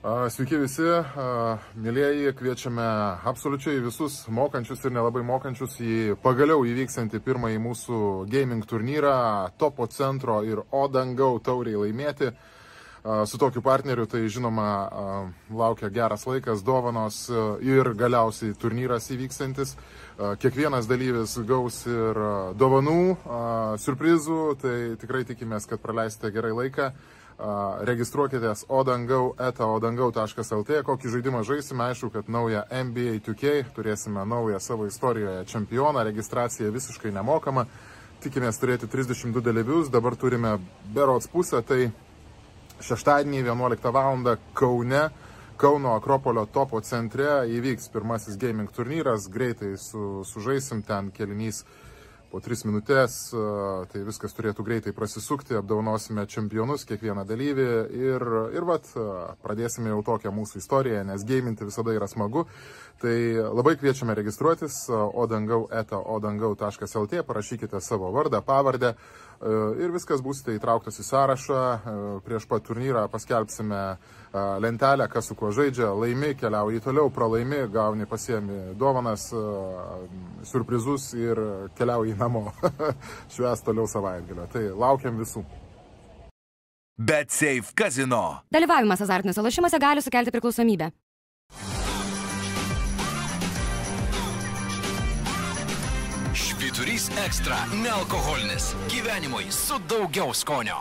Sveiki visi, mėlyjeji, kviečiame absoliučiai visus mokančius ir nelabai mokančius į pagaliau įvyksantį pirmąjį mūsų gaming turnyrą, topo centro ir Odangau tauriai laimėti. Su tokiu partneriu tai žinoma laukia geras laikas, dovanos ir galiausiai turnyras įvyksantis. Kiekvienas dalyvis gaus ir dovanų, surprizų, tai tikrai tikimės, kad praleisite gerai laiką registruokitės odangau eta odangau.lt, kokį žaidimą žaisime, aišku, kad naują NBA 2K, turėsime naują savo istorijoje čempioną, registracija visiškai nemokama, tikimės turėti 32 dalyvius, dabar turime berots pusę, tai šeštadienį 11 val. Kaune, Kauno Akropolio topo centre įvyks pirmasis gaming turnyras, greitai su, sužaisim. Ten kelinys po tris minutės, tai viskas turėtų greitai prasisukti, apdaunosime čempionus, kiekvieną dalyvį ir, ir vat, pradėsime jau tokią mūsų istoriją, nes gaiminti visada yra smagu. Tai labai kviečiame registruotis odangau eta odangau.lt, parašykite savo vardą, pavardę ir viskas būsite įtrauktas į sąrašą. Prieš pat turnyrą paskelbsime lentelę, kas su kuo žaidžia, laimi, keliauji toliau, pralaimi, gauni pasiemi dovanas, surprizus ir keliauji namo. Švęs toliau savaitgalio. Tai laukiam visų. Bet Safe Casino. Dalyvavimas azartiniuose lošimuose gali sukelti priklausomybę. Švyturys ekstra - nealkoholinis. Gyvenimui su daugiau skonio.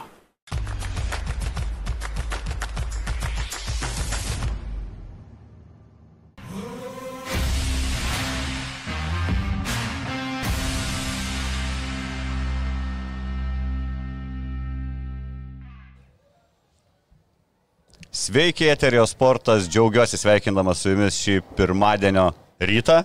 Sveiki, Eterio sportas, džiaugiuosi sveikindamas su jumis šį pirmadienio rytą.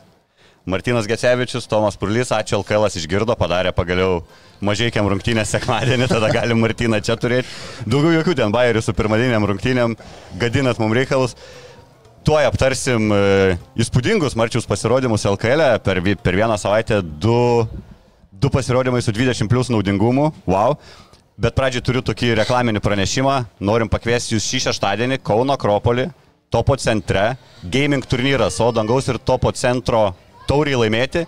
Martinas Gecevičius, Tomas Purlys, ačiū LKL išgirdo, padarė pagaliau mažiekiam rungtynės sekmadienį, tada galim Martiną čia turėti. Daugiau jokių ten bairių su pirmadiniam rungtynėm, gadinat mums reikalus. Tuoj aptarsim e, įspūdingus Marčiaus pasirodymus LKL, e. per, per vieną savaitę du, du pasirodymai su 20 plus naudingumu, wow. Bet pradžiai turiu tokį reklaminį pranešimą. Norim pakviesti jūs šį šeštadienį Kauno Akropolį, Topo centre, gaming turnyras, o dangaus ir Topo centro tauriai laimėti.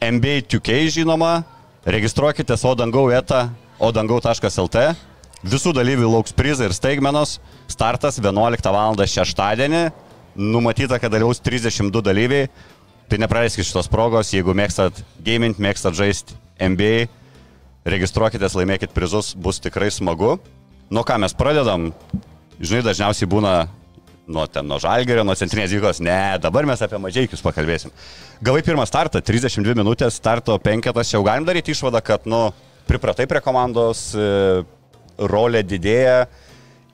NBA 2K žinoma, registruokite odangau etą odangau.lt. Visų dalyvių lauks prizai ir staigmenos. Startas 11 val. šeštadienį. Numatyta, kad dalyvaus 32 dalyviai. Tai nepraleiskite šitos progos, jeigu mėgstat gaming, mėgstat žaisti NBA registruokitės, laimėkit prizus, bus tikrai smagu. Nuo ką mes pradedam? Žinai, dažniausiai būna nuo ten, nuo žalgerio, nuo centrinės vykos. Ne, dabar mes apie mažiekius pakalbėsim. Gavai pirmą startą, 32 minutės, starto penketas, jau galim daryti išvadą, kad, nu, pripratai prie komandos, e, rolė didėja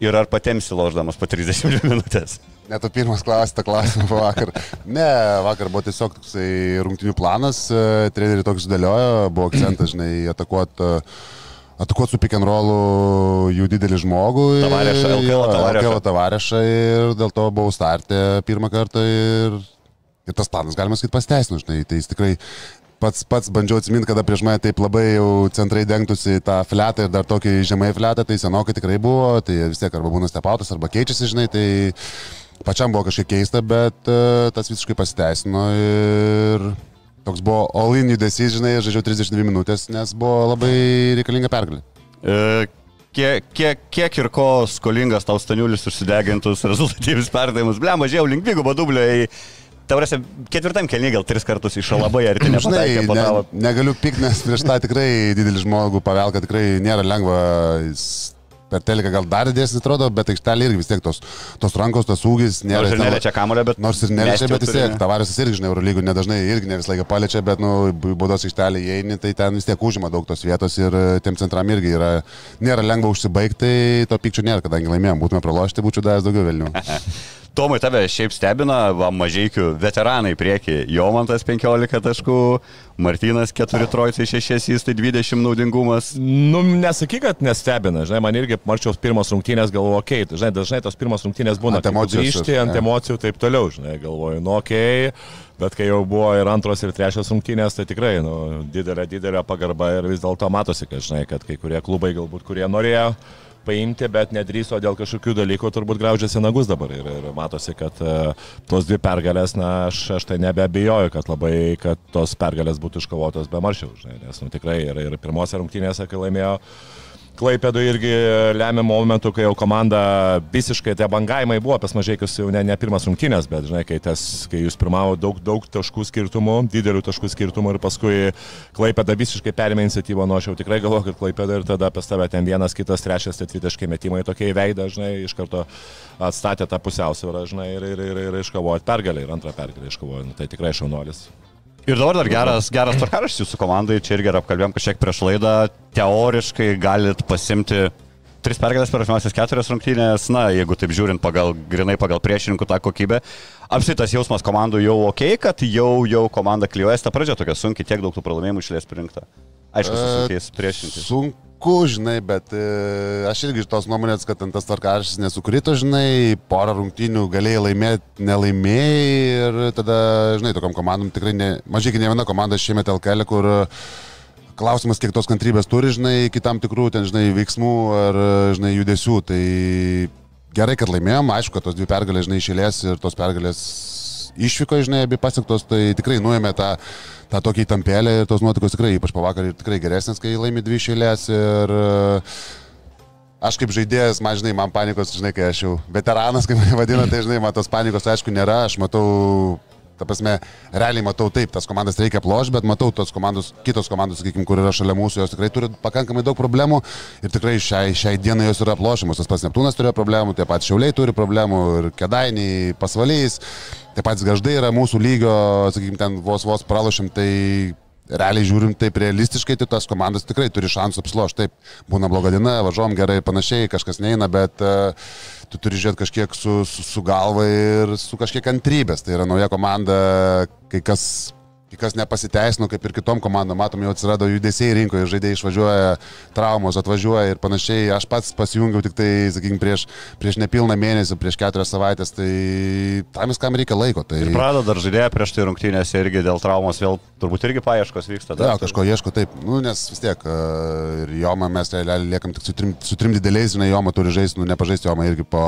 ir ar patemsi loždamas po 32 minutės. Net tu pirmas klausai tą klausimą vakar. Ne, vakar buvo tiesiog toksai rungtinių planas, e, treneriai toks sudėliojo, buvo akcentas, žinai, atakuoti atakuot su pick and rollu jų didelį žmogų. Tavarešą. LKL tavarešą ir dėl to buvau startę pirmą kartą ir, ir tas planas, galima sakyti, pasteisino, žinai, tai jis tikrai pats, pats bandžiau atsiminti, kada prieš mane taip labai jau centrai dengtųsi tą fletą ir dar tokį žemai fletą, tai senokai tikrai buvo, tai vis tiek arba būna stepautas, arba keičiasi, žinai, tai Pačiam buvo kažkiek keista, bet uh, tas visiškai pasiteisino ir toks buvo all-in judesys, žinai, žaidžiau 32 minutės, nes buvo labai reikalinga pergalė. E, kiek, kiek, kiek ir ko skolingas tau staniulis užsidegintus rezultatyvius perdavimus, ble, mažiau link dvigubo dublio į... Tavrasi, ketvirtam kelniui gal tris kartus iš labai arti nepataikė. Ne, negaliu pikti, nes prieš tą tikrai didelį žmogų pavelką tikrai nėra lengva. Per teleką gal dar didesnis atrodo, bet aikštelė irgi vis tiek tos, tos rankos, tas ūgis nėra. Nors ir neliečia kamulio, bet... Nors ir neliečia, bet vis tiek, tavarisas irgi, žinai, Eurolygų nedažnai irgi ne visą laiką paliečia, bet, nu, būdos aikštelė įeini, tai ten vis tiek užima daug tos vietos ir e, tiem centram irgi yra, nėra lengva užsibaigti, tai to pykčio nėra, kadangi laimėjom, būtume pralošti, būčiau davęs daugiau vėliau. Tomai tave šiaip stebina, va, mažiekių veteranai prieki. Jomantas 15 taškų, Martinas 4 trojai 6, jis tai 20 naudingumas. Nu, nesakyk, kad nestebina, žinai, man irgi marčiaus pirmos rungtynės galvoju, okei, okay, žinai, dažnai tos pirmos rungtynės būna ant emocijų. Grįžti ant emocijų taip toliau, žinai, galvoju, nu, okei. Okay. Bet kai jau buvo ir antros, ir trečios rungtynės, tai tikrai nu, didelė, didelė pagarba ir vis dėlto matosi, kad, žinai, kad kai kurie klubai galbūt, kurie norėjo paimti, bet nedrįso dėl kažkokių dalykų, turbūt graužiasi nagus dabar. Ir, ir matosi, kad uh, tos dvi pergalės, na, aš, aš tai nebeabijoju, kad labai, kad tos pergalės būtų iškovotos be maršių, žinai, nes nu, tikrai ir, ir pirmose rungtynėse, kai laimėjo Klaipėdo irgi lemiamų momentų, kai jau komanda visiškai, tie bangavimai buvo pas mažiekius jau ne, ne pirmas rungtynės, bet žinai, kai, tas, kai jūs pirmavo daug, daug taškų skirtumų, didelių taškų skirtumų ir paskui Klaipėda visiškai perėmė iniciatyvą, nu aš jau tikrai galvoju, kad Klaipėda ir tada pas tave ten vienas, kitas, trečias, tai tritaškai metimai tokie įveidę, žinai, iš karto atstatė tą pusiausvyrą, žinai, ir, ir, ir, ir iškovojot pergalę, ir antrą pergalę iškovojot, nu, tai tikrai šaunuolis. Ir dabar dar geras, geras tvarkaraštis jūsų komandai, čia irgi apkalbėjom kažkiek prieš laidą, teoriškai galit pasimti tris pergalės per pirmasias keturias rungtynės, na, jeigu taip žiūrint pagal, grinai pagal priešininkų tą kokybę. Apsitas jausmas komandų jau ok, kad jau, jau komanda klyjuoja, ta pradžia tokia sunkiai, tiek daug tų pralaimėjimų išlės pirinkta. Aišku, su sunkiais priešininkais. Sunku sunku, žinai, bet e, aš irgi iš tos nuomonės, kad tas tvarkaraštis nesukrito, žinai, porą rungtynių galėjai laimėti, nelaimėjai ir tada, žinai, tokiam komandom tikrai ne, mažai ne viena komanda šiemet LKL, kur klausimas, kiek tos kantrybės turi, žinai, iki tam tikrų, ten, žinai, veiksmų ar, žinai, judesių. Tai gerai, kad laimėjom, aišku, kad tos dvi pergalės, žinai, išėlės ir tos pergalės išvyko, žinai, abi pasiektos, tai tikrai nuėmė tą, tą tokį tampelę ir tos nuotaikos tikrai, ypač pavakar, tikrai geresnės, kai laimi dvi išėlės ir aš kaip žaidėjas, man žinai, man panikos, žinai, kai aš jau veteranas, kaip mane vadina, tai žinai, man tos panikos aišku nėra, aš matau Ta prasme, realiai matau taip, tas komandas reikia ploš, bet matau tos komandos, kitos komandos, sakykime, kur yra šalia mūsų, jos tikrai turi pakankamai daug problemų ir tikrai šiai, šiai dienai jos yra plošiamos. Tas pats Neptūnas turėjo problemų, tie patys Šiauliai turi problemų ir Kedainiai, Pasvalys, tie patys Gaždai yra mūsų lygio, sakykime, ten vos vos pralošim, tai realiai žiūrim taip realistiškai, tai tos komandos tikrai turi šansų apslošti. Taip, būna bloga diena, važiuom gerai ir panašiai, kažkas neina, bet uh, tu turi žiūrėti kažkiek su, su, su galva ir su kažkiek kantrybės. Tai yra nauja komanda, kai kas kas nepasiteisino, kaip ir kitom komandom, matom, jau atsirado judesiai rinkoje, žaidėjai išvažiuoja, traumos atvažiuoja ir panašiai. Aš pats pasijungiau tik tai, sakykime, prieš, prieš nepilną mėnesį, prieš keturias savaitės, tai tam viskam reikia laiko. Tai... Ir prado dar žaidėja prieš tai rungtynėse irgi dėl traumos vėl turbūt irgi paieškos vyksta. Dar, ja, kažko ieško taip, nu, nes vis tiek ir Joma mes realiai liekam tik su trim, su trim dideliais, žinai, Joma turi žaisti, nu, nepažaisti Joma irgi po,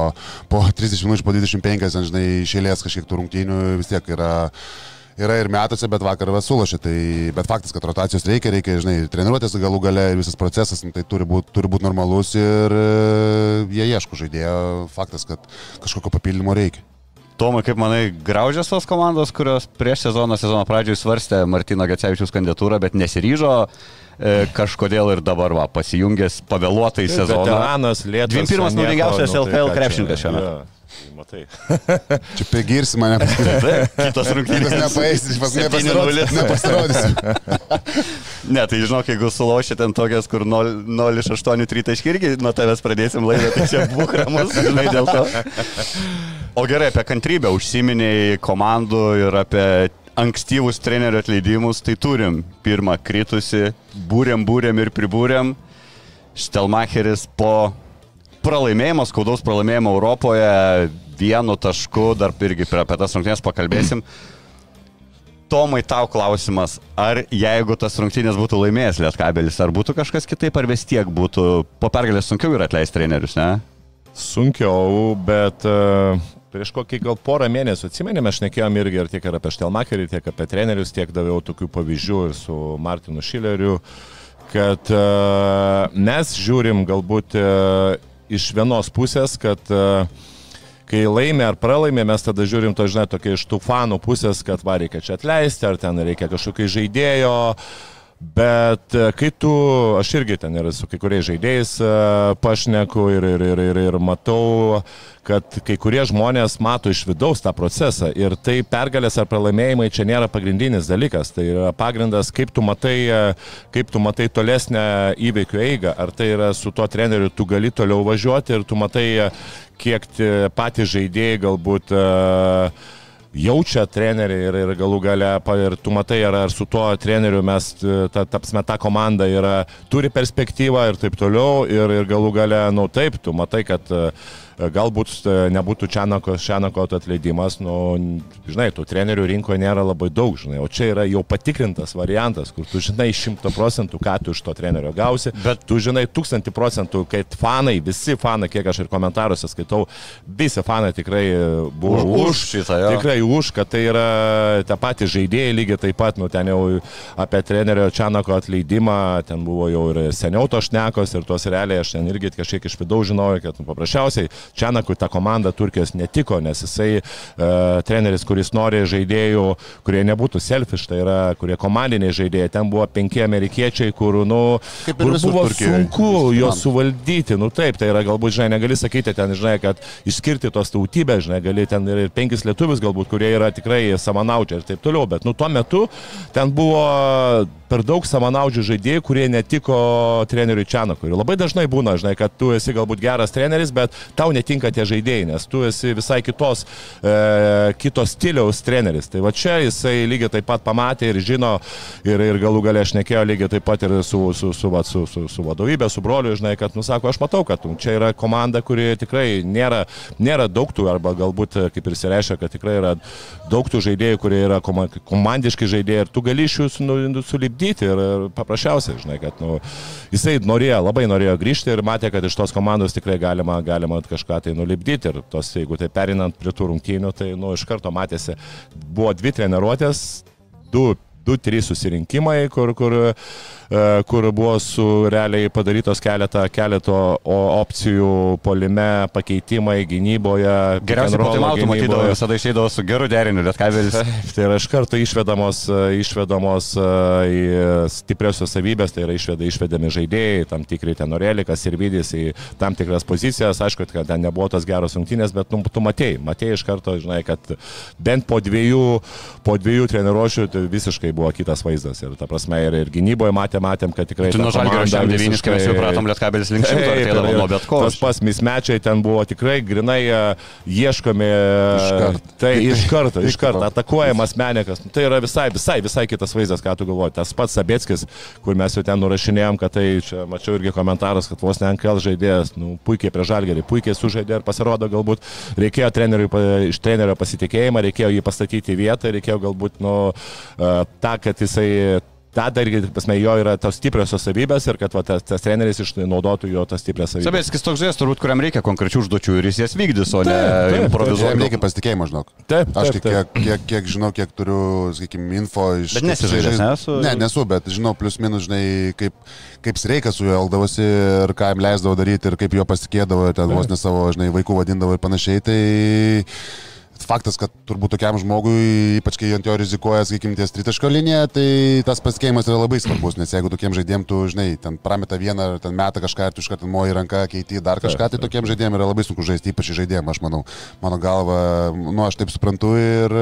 po 30 minučių, po 25, žinai, išėlės kažkiek tų rungtynių vis tiek yra yra ir metuose, bet vakar va sulošė. Tai, bet faktas, kad rotacijos reikia, reikia, žinai, treniruotės galų gale ir visas procesas, nu, tai turi būti turi būt normalus ir e, jie ieško žaidėjo. Faktas, kad kažkokio papildymo reikia. Tomai, kaip manai, graužės tos komandos, kurios prieš sezoną, sezono pradžioje svarstė Martino Gecevičius kandidatūrą, bet nesiryžo e, kažkodėl ir dabar va, pasijungęs pavėluotai sezoną. Veteranas, lėtas. 21 naudingiausias nu, LKL tai krepšininkas šiame. Ja. Matai. Čia pegirsi mane. Kitas rungtynės nepaeis, pas nepasirodys. nepasirodys. ne, tai žinok, jeigu sulošia ten tokias, kur 0,8 tritaškį irgi nuo tavęs pradėsim laidą, tai čia būk ramus, žinai, dėl to. O gerai, apie kantrybę užsiminėjai komandų ir apie ankstyvus trenerių atleidimus, tai turim pirmą kritusi, būrėm, būrėm ir pribūrėm. Štelmacheris po pralaimėjimo, skaudaus pralaimėjimo Europoje vienu tašku, dar irgi apie tas rungtynės pakalbėsim. Tomai, tau klausimas, ar jeigu tas rungtynės būtų laimėjęs Lietkabelis, ar būtų kažkas kitaip, ar vis tiek būtų po pergalės sunkiau yra atleisti trenerius, ne? Sunkiau, bet uh, prieš kokį gal porą mėnesių atsimenėme, aš nekėjom irgi ir tiek ir apie Štelmakerį, tiek apie trenerius, tiek daviau tokių pavyzdžių ir su Martinu Šileriu, kad uh, mes žiūrim galbūt uh, iš vienos pusės, kad uh, kai laimė ar pralaimė, mes tada žiūrim to, žinai, tokia iš tų fanų pusės, kad va reikia čia atleisti, ar ten reikia kažkokio žaidėjo. Bet e, kai tu, aš irgi ten ir su kai kuriais žaidėjais e, pašneku ir, ir, ir, ir, ir matau, kad kai kurie žmonės mato iš vidaus tą procesą ir tai pergalės ar pralaimėjimai čia nėra pagrindinis dalykas, tai yra pagrindas, kaip tu matai, e, kaip tu matai tolesnę įveikių eigą, ar tai yra su tuo treneriu tu gali toliau važiuoti ir tu matai, kiek patys žaidėjai galbūt uh, jaučia treneriai ir, ir galų gale, ir tu matai, ar, ar su tuo treneriu mes, ta, tapsime, ta komanda yra, turi perspektyvą ir taip toliau, ir, ir galų gale, na nu, taip, tu matai, kad uh, galbūt e, nebūtų Čianako, Čianako atleidimas, nu, žinai, tų trenerių rinkoje nėra labai daug, žinai, o čia yra jau patikrintas variantas, kur tu žinai šimto procentų, ką tu iš to trenerio gausi, bet tu žinai tūkstantį procentų, kad fanai, visi fanai, kiek aš ir komentaruose skaitau, visi fanai tikrai buvo Už- už šitą, jo. Tikrai už, kad tai yra tie patys žaidėjai lygiai taip pat, nu ten jau apie trenerio Čianako atleidimą, ten buvo jau ir seniau to šnekos ir tos realiai aš ten irgi kažkiek iš vidaus žinojau, kad nu, paprasčiausiai Čianakui ta komanda Turkijos netiko, nes jisai uh, treneris, kuris nori žaidėjų, kurie nebūtų selfish, tai yra, kurie komandiniai žaidėjai, ten buvo penki amerikiečiai, kur, nu, kur buvo Turkijoj. sunku juos suvaldyti, nu taip, tai yra galbūt, žinai, negali sakyti ten, žinai, kad išskirti tos tautybės, žinai, gali ten ir penkis lietuvius galbūt, kurie yra tikrai samanaučiai ir taip toliau, bet nu tuo metu ten buvo per daug samanaučių žaidėjų, kurie netiko treneriui Čianakui. Ir labai dažnai būna, žinai, kad tu esi galbūt geras treneris, bet tau netinka tie žaidėjai, nes tu esi visai kitos, e, kitos stiliaus treneris. Tai va čia jisai lygiai taip pat pamatė ir žino ir, ir galų galę aš nekėjau lygiai taip pat ir su, su, su, va, su, su, su vadovybė, su broliu, žinai, kad, nu, sako, aš matau, kad nu, čia yra komanda, kuri tikrai nėra, nėra daug tų, arba galbūt, e, kaip ir įsireiškia, kad tikrai yra daug tų žaidėjų, kurie yra koma, komandiški žaidėjai ir tu gali iš jų su- sulipdyti ir, ir paprasčiausiai, žinai, kad nu, jisai norėjo, labai norėjo grįžti ir matė, kad iš tos komandos tikrai galima, galima kažką tai nulipdyti ir tos, jeigu tai perinant prie tų rungtynių, tai nu, iš karto matėsi, buvo dvi treniruotės, du du, trys susirinkimai, kur, kur, kur buvo su realiai padarytos keletą, keleto opcijų polime, pakeitimai gynyboje. Geriausiai and po rollo taimautų matydavo, visada išeidavo su geru deriniu, Lietkabelis. Tai yra iš karto išvedamos, e, išvedamos e, į stipriosios savybės, tai yra išveda, išvedami žaidėjai, tam tikri tenorelikas ir vidys į tam tikras pozicijas. Aišku, kad ten nebuvo tos geros rungtynės, bet nu, tu matėjai, matėjai iš karto, žinai, kad bent po dviejų, po dviejų treniruošių tai visiškai buvo kitas vaizdas. Ir ta prasme, ir, ir gynyboje matėm, matėm, kad tikrai... Tu ta nuo žalgerio šiam devynis, kai mes jau pratom Lietkabelis link šimto, artėdavo ir- nuo bet ko. Tas pas mismečiai ten buvo tikrai grinai e, ieškomi. Iškart. Tai iš karto, iš Iš karto karto. atakuojamas menikas. Tai yra visai, visai, visai kitas vaizdas, ką tu galvoji. Tas pats Sabėckis, kur mes jau ten nurašinėjom, kad tai čia mačiau irgi komentaras, kad vos ne NKL žaidėjas, nu, puikiai prie žalgerį, puikiai sužaidė ir pasirodo galbūt reikėjo treneriui, iš trenerio pasitikėjimą, reikėjo jį pastatyti į vietą, reikėjo galbūt, nu, e, tą, kad jisai tą dargi, pasme, jo yra tos stipriosios savybės ir kad va, tas, tas treneris išnaudotų jo tas stiprias savybės. Sabėskis toks žais, turbūt, kuriam reikia konkrečių užduočių ir jis jas vykdys, o ne Taip, taip, Jam improvizuoti. reikia pasitikėjimo, žinok. Taip, Aš taip, kiek, kiek, kiek, kiek žinau, kiek turiu, sakykime, info iš... Bet nesi žaidęs, ne, su- Ne, nesu, bet žinau, plus minus, žinai, kaip, kaip Sreikas su juo eldavosi ir ką jam leisdavo daryti ir kaip jo pasitikėdavo, ir ten vos ne savo, žinai, vaikų vadindavo ir panašiai. Tai faktas, kad turbūt tokiam žmogui, ypač kai ant jo rizikuoja, sakykime, ties tritaško linija, tai tas pasitikėjimas yra labai svarbus, nes jeigu tokiem žaidėjim tu, žinai, ten prameta vieną ar ten metą kažką tu iš karto moji ranką, keiti dar kažką, tai tokiem žaidėjim yra labai sunku žaisti, ypač žaidėjim, aš manau, mano galva, nu aš taip suprantu ir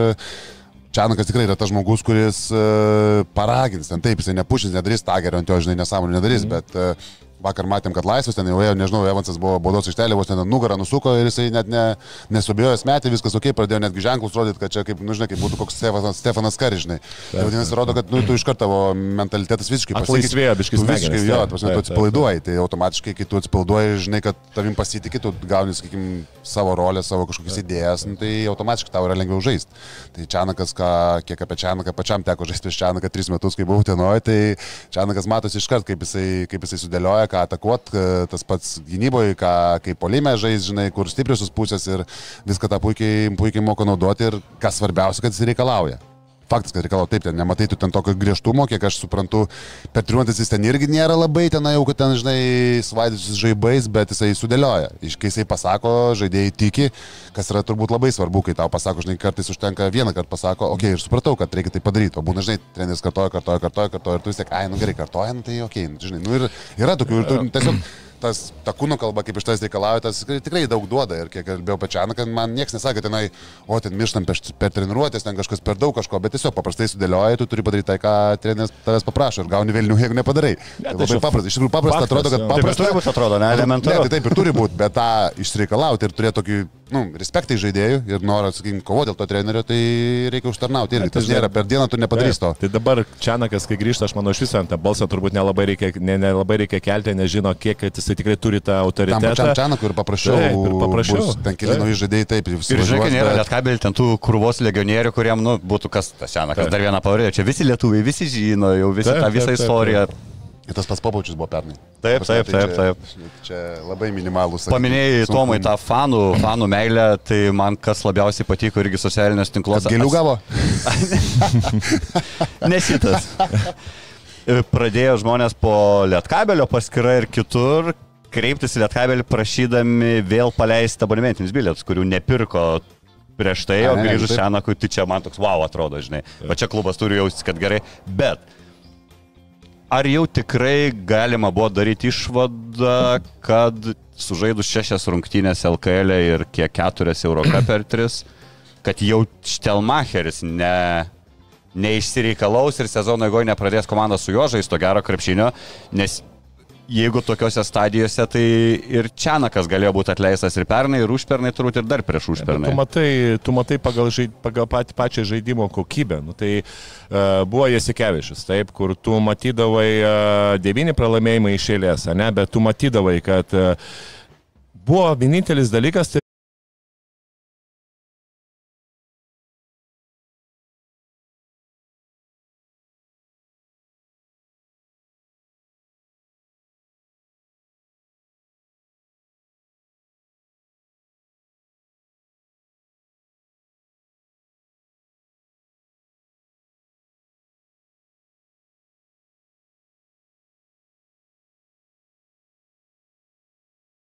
Čianakas tikrai yra tas žmogus, kuris uh, paragins, ten taip, jisai nepušins, nedarys tagerio ant jo, žinai, nesąmonį nedarys, mm. bet uh, vakar matėm, kad laisvas ten jau ėjo, nežinau, Evansas buvo baudos ištelė, vos ten nugarą nusuko ir jisai net ne, nesubijojęs metė, viskas ok, pradėjo netgi ženklus rodyti, kad čia kaip, nu, žinai, kaip būtų koks Stefanas, Stefanas Karis, žinai. Tai vadinasi, rodo, kad nu, tu iš karto tavo mentalitetas visiškai Tu visiškai, smegenys, jo, taip, tu atsipalaiduoji, tai automatiškai, kai tu atsipalaiduoji, žinai, kad tavim pasitikė, tu gauni, sakykime, savo rolę, savo kažkokias idėjas, nu, tai automatiškai tau yra lengviau žaisti. Tai Čianakas, ką, kiek apie Čianaką, pačiam teko žaisti prieš Čianaką tris metus, kai buvau tenoje, tai Čianakas matosi iškart, kaip jisai, kaip jisai sudėlioja, ką atakuot, tas pats gynyboje, ką, kaip polime žais, žinai, kur stipriosios pusės ir viską tą puikiai, puikiai moka naudoti ir kas svarbiausia, kad jis reikalauja. Faktas, kad reikalauja taip, ten nematai tu ten tokio griežtumo, kiek aš suprantu, per triuotis jis ten irgi nėra labai ten jau, kad ten, žinai, svaidysis žaibais, bet jisai sudėlioja. Iš kai jisai pasako, žaidėjai tiki, kas yra turbūt labai svarbu, kai tau pasako, žinai, kartais užtenka vieną kartą pasako, okei, okay, ir supratau, kad reikia tai padaryti, o būna, žinai, treneris kartoja, kartoja, kartoja, kartoja, ir tu vis tiek, ai, nu gerai, kartoja, nu, tai okei, okay, žinai, nu ir yra tokių, ir tu tiesiog tas, ta kūno kalba, kaip iš tas reikalauja, tas tikrai- daug duoda. Ir kiek kalbėjau pačianą, kad man niekas nesakė tenai, o ten mirštam per, per treniruotės, ten kažkas per daug kažko, bet tiesiog paprastai sudėlioja, tu turi padaryti tai, ką treneris tavęs paprašo ir gauni vėlinių, jeigu nepadarai. Tai tai labai paprasta. Iš tikrųjų paprasta atrodo, kad. Taip paprasta. būti, atrodo, ne, Ne, tai taip ir turi būti, bet tą išreikalauti ir turėti tokį nu, respektai žaidėjų ir norą, sakykime, kovoti dėl to trenerio, tai reikia užtarnauti irgi. Tas nėra, per dieną tu nepadarysi to. Tai dabar Čianakas, kai grįžta, aš manau, iš viso ant tą balsą turbūt nelabai reikia, ne, nelabai reikia kelti, nežino, kiek jisai tikrai turi tą Tam autoritetą. pačiam Čianakui ir paprašiau. Taip, ir paprašiau. bus Ten keli Taip. nauji žaidėjai, taip, visi Ir žinai, nėra bet- net kabelį ten tų kurvos legionierių, kuriem, nu, būtų kas tas senas, kas Taip. dar vieną pavardė. Čia visi lietuviai, visi žino, jau visą Taip, tą visą taip, taip, istoriją. Ir tas pats papaučius buvo pernai. Taip, Ta prasme, taip, tai taip, čia- taip. Čia labai minimalus. Paminėjai Tomai tą fanų, fanų meilę, tai man kas labiausiai patiko irgi socialiniuose tinkluose. Gėlių gavo? Ne šitas. Pradėjo žmonės po Lietkabelio paskirą ir kitur kreiptis į Lietkabelį prašydami vėl paleisti abonementinius bilietus, kurių nepirko prieš tai, o grįžus taip. šiandien, tai čia man toks wow atrodo, žinai. Va čia klubas turi jaustis, kad gerai. Bet ar jau tikrai galima buvo daryti išvadą, kad sužaidus šešias rungtynės LKL ir kiek keturias Euroką per tris, kad jau Štelmacheris ne, neišsireikalaus ir sezono eigoje nepradės komanda su juo žaisti to gero krepšinio, nes jeigu tokiuose stadijose, tai ir Čianakas galėjo būti atleistas ir pernai, ir užpernai, turbūt ir dar prieš Tu užpernai. matai, tu matai pagal, žaid, pagal pat, pačią žaidimo kokybę. Nu, tai uh, buvo Jasikevičius, taip, kur tu matydavai uh, devyni pralaimėjimai iš eilės, ne, bet tu matydavai, kad uh, buvo vienintelis dalykas, tai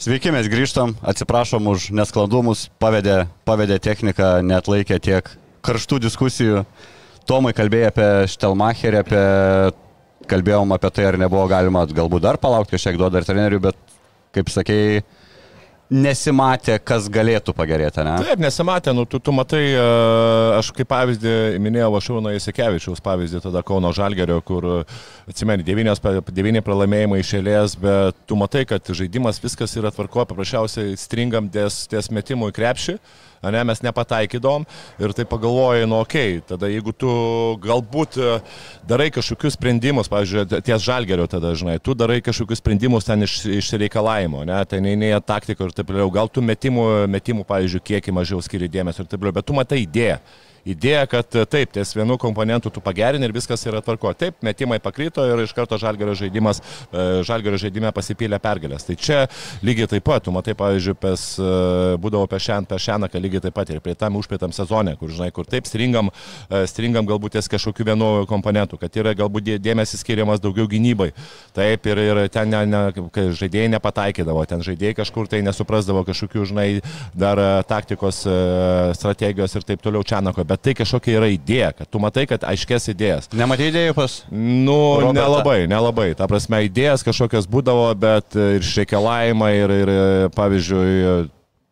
Sveiki, mes grįžtam, atsiprašom už nesklandumus, pavedė, pavedė techniką, net laikė tiek karštų diskusijų. Tomai kalbėjo apie Štelmacherį, apie, kalbėjom apie tai, ar nebuvo galima galbūt dar palaukti kažkiek duoda ir trenerių, bet kaip sakėjai, nesimatė, kas galėtų pagerėti, ne? Taip, nesimatė, nu, tu, tu matai, e, aš kaip pavyzdį minėjau Vašūno Įsikevičiaus pavyzdį, tada Kauno Žalgerio, kur, atsimeni, devyni pralaimėjimai iš eilės, bet tu matai, kad žaidimas viskas yra tvarko, paprasčiausiai stringam ties, ties metimų į krepšį. Ne, mes nepataikydom ir tai pagalvojai, nu okay, tada jeigu tu galbūt e, darai kažkokius sprendimus, pavyzdžiui, ties žalgerio tada, žinai, tu darai kažkokius sprendimus ten iš, iš reikalavimo, ne, ten neįnėja taktika ir taip toliau, gal tu metimų, metimų, pavyzdžiui, kiekį mažiau skiri dėmesio ir taip toliau, bet tu matai idėją. Idėja, kad e, taip, ties vienu komponentu tu pagerini ir viskas yra tvarko. Taip, metimai pakrito ir iš karto žalgerio žaidimas, e, žalgerio žaidime pasipylė pergalės. Tai čia lygiai taip pat, tu matai, pavyzdžiui, pes, e, būdavo per šiandien, per šiandien, lygiai taip pat ir prie tam užpėtam sezone, kur, žinai, kur taip stringam, stringam galbūt ties kažkokiu vienu komponentu, kad yra galbūt dė- dėmesys skiriamas daugiau gynybai. Taip, ir, ir ten ne, ne, žaidėjai nepataikydavo, ten žaidėjai kažkur tai nesuprasdavo kažkokių, žinai, dar taktikos strategijos ir taip toliau Čianako, bet tai kažkokia yra idėja, kad tu matai, kad aiškės idėjas. Nematai idėjų pas? Nu, Robertą. nelabai, nelabai. Ta prasme, idėjas kažkokios būdavo, bet ir šekelavimai, ir, ir pavyzdžiui,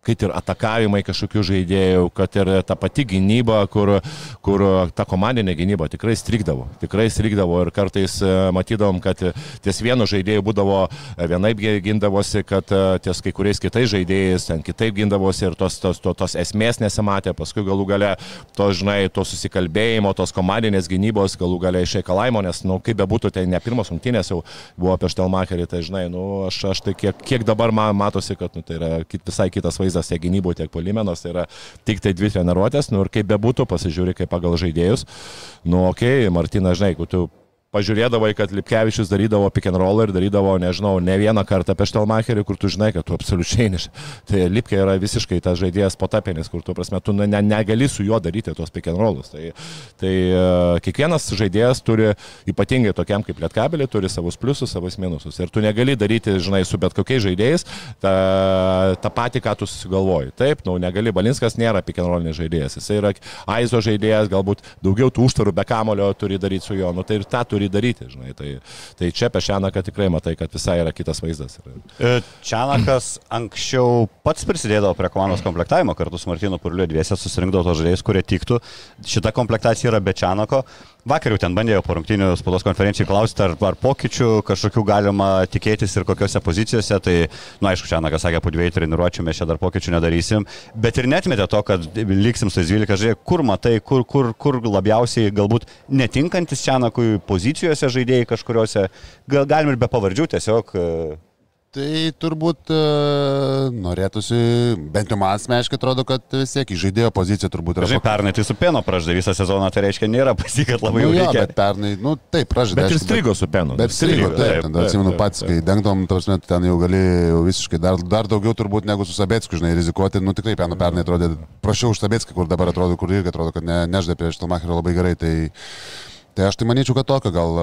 kad ir atakavimai kažkokių žaidėjų, kad ir ta pati gynyba, kur, kur ta komandinė gynyba tikrai strikdavo. Tikrai strikdavo ir kartais e, matydavom, kad ties vienu žaidėju būdavo e, vienaip gi- gindavosi, kad e, ties kai kuriais kitais žaidėjais ten kitaip gindavosi ir tos, tos, tos, tos esmės nesimatė, paskui galų gale to, žinai, to susikalbėjimo, tos komandinės gynybos galų gale išreikalavimo, nes, na, nu, kaip bebūtų, tai ne pirmos rungtynės jau buvo apie Štelmacherį, tai žinai, nu, aš, aš tai kiek, kiek dabar man matosi, kad nu, tai yra kit, visai kitas vaizdas tiek gynyboje, tiek polimenos, tai yra tik tai dvi treniruotės, nu ir kaip bebūtų, pasižiūri kaip pagal žaidėjus. Nu, okei, okay, Martina, žinai, jeigu tu pažiūrėdavai, kad Lipkevičius darydavo pick and roll ir darydavo, nežinau, ne vieną kartą apie Štelmacherį, kur tu žinai, kad tu absoliučiai neš. Tai Lipkė yra visiškai tas žaidėjas potapinis, kur tu, prasme, tu ne, negali su juo daryti tuos pick and rollus. Tai, tai uh, kiekvienas žaidėjas turi, ypatingai tokiam kaip Lietkabelį, turi savus pliusus, savus minusus. Ir tu negali daryti, žinai, su bet kokiais žaidėjais tą, tą patį, ką tu susigalvoji. Taip, nu, negali. Balinskas nėra pick and rollinis žaidėjas. Jis yra Aizo žaidėjas, galbūt daugiau tų užtvarų be kamulio turi daryti su juo. Nu, tai ir tą turi daryti, žinai. Tai, tai čia apie Šianaką tikrai matai, kad visai yra kitas vaizdas. E, Čianakas anksčiau pats prisidėdavo prie komandos komplektavimo, kartu su Martinu Purliu dviese susirinkdavo tos žaidėjus, kurie tiktų. Šita komplektacija yra be Čianako. Vakar jau ten bandėjau po rungtinių spaudos konferencijai klausti, ar, ar pokyčių kažkokių galima tikėtis ir kokiose pozicijose. Tai, na, nu, aišku, Čianakas sakė, po dviejų treniruočių mes čia dar pokyčių nedarysim. Bet ir netmetė to, kad liksim su 12 žaidėjai. Kur matai, kur, kur, kur labiausiai galbūt netinkantis Čianakui pozicijose žaidėjai kažkuriuose. Gal galim ir be pavardžių tiesiog Tai turbūt uh, norėtųsi, bent jau man asmeniškai atrodo, kad vis tiek žaidėjo pozicija turbūt yra. Žinai, pernai tai su Peno praždė visą sezoną, tai reiškia, nėra pasikat labai nu, jau reikia. Bet pernai, nu taip, praždė. Bet ir strigo su Penu. Bet strigo, taip, taip, taip, atsimenu pats, kai dengdom, tarsi, ten jau gali jau visiškai dar, dar daugiau turbūt negu su Sabėtsku, žinai, rizikuoti. Nu tikrai Peno pernai atrodė, prašiau už Sabėtską, kur dabar atrodo, kur irgi atrodo, kad ne, neždė prieš Talmacherį labai gerai. Tai, Tai aš tai manyčiau, kad tokio gal,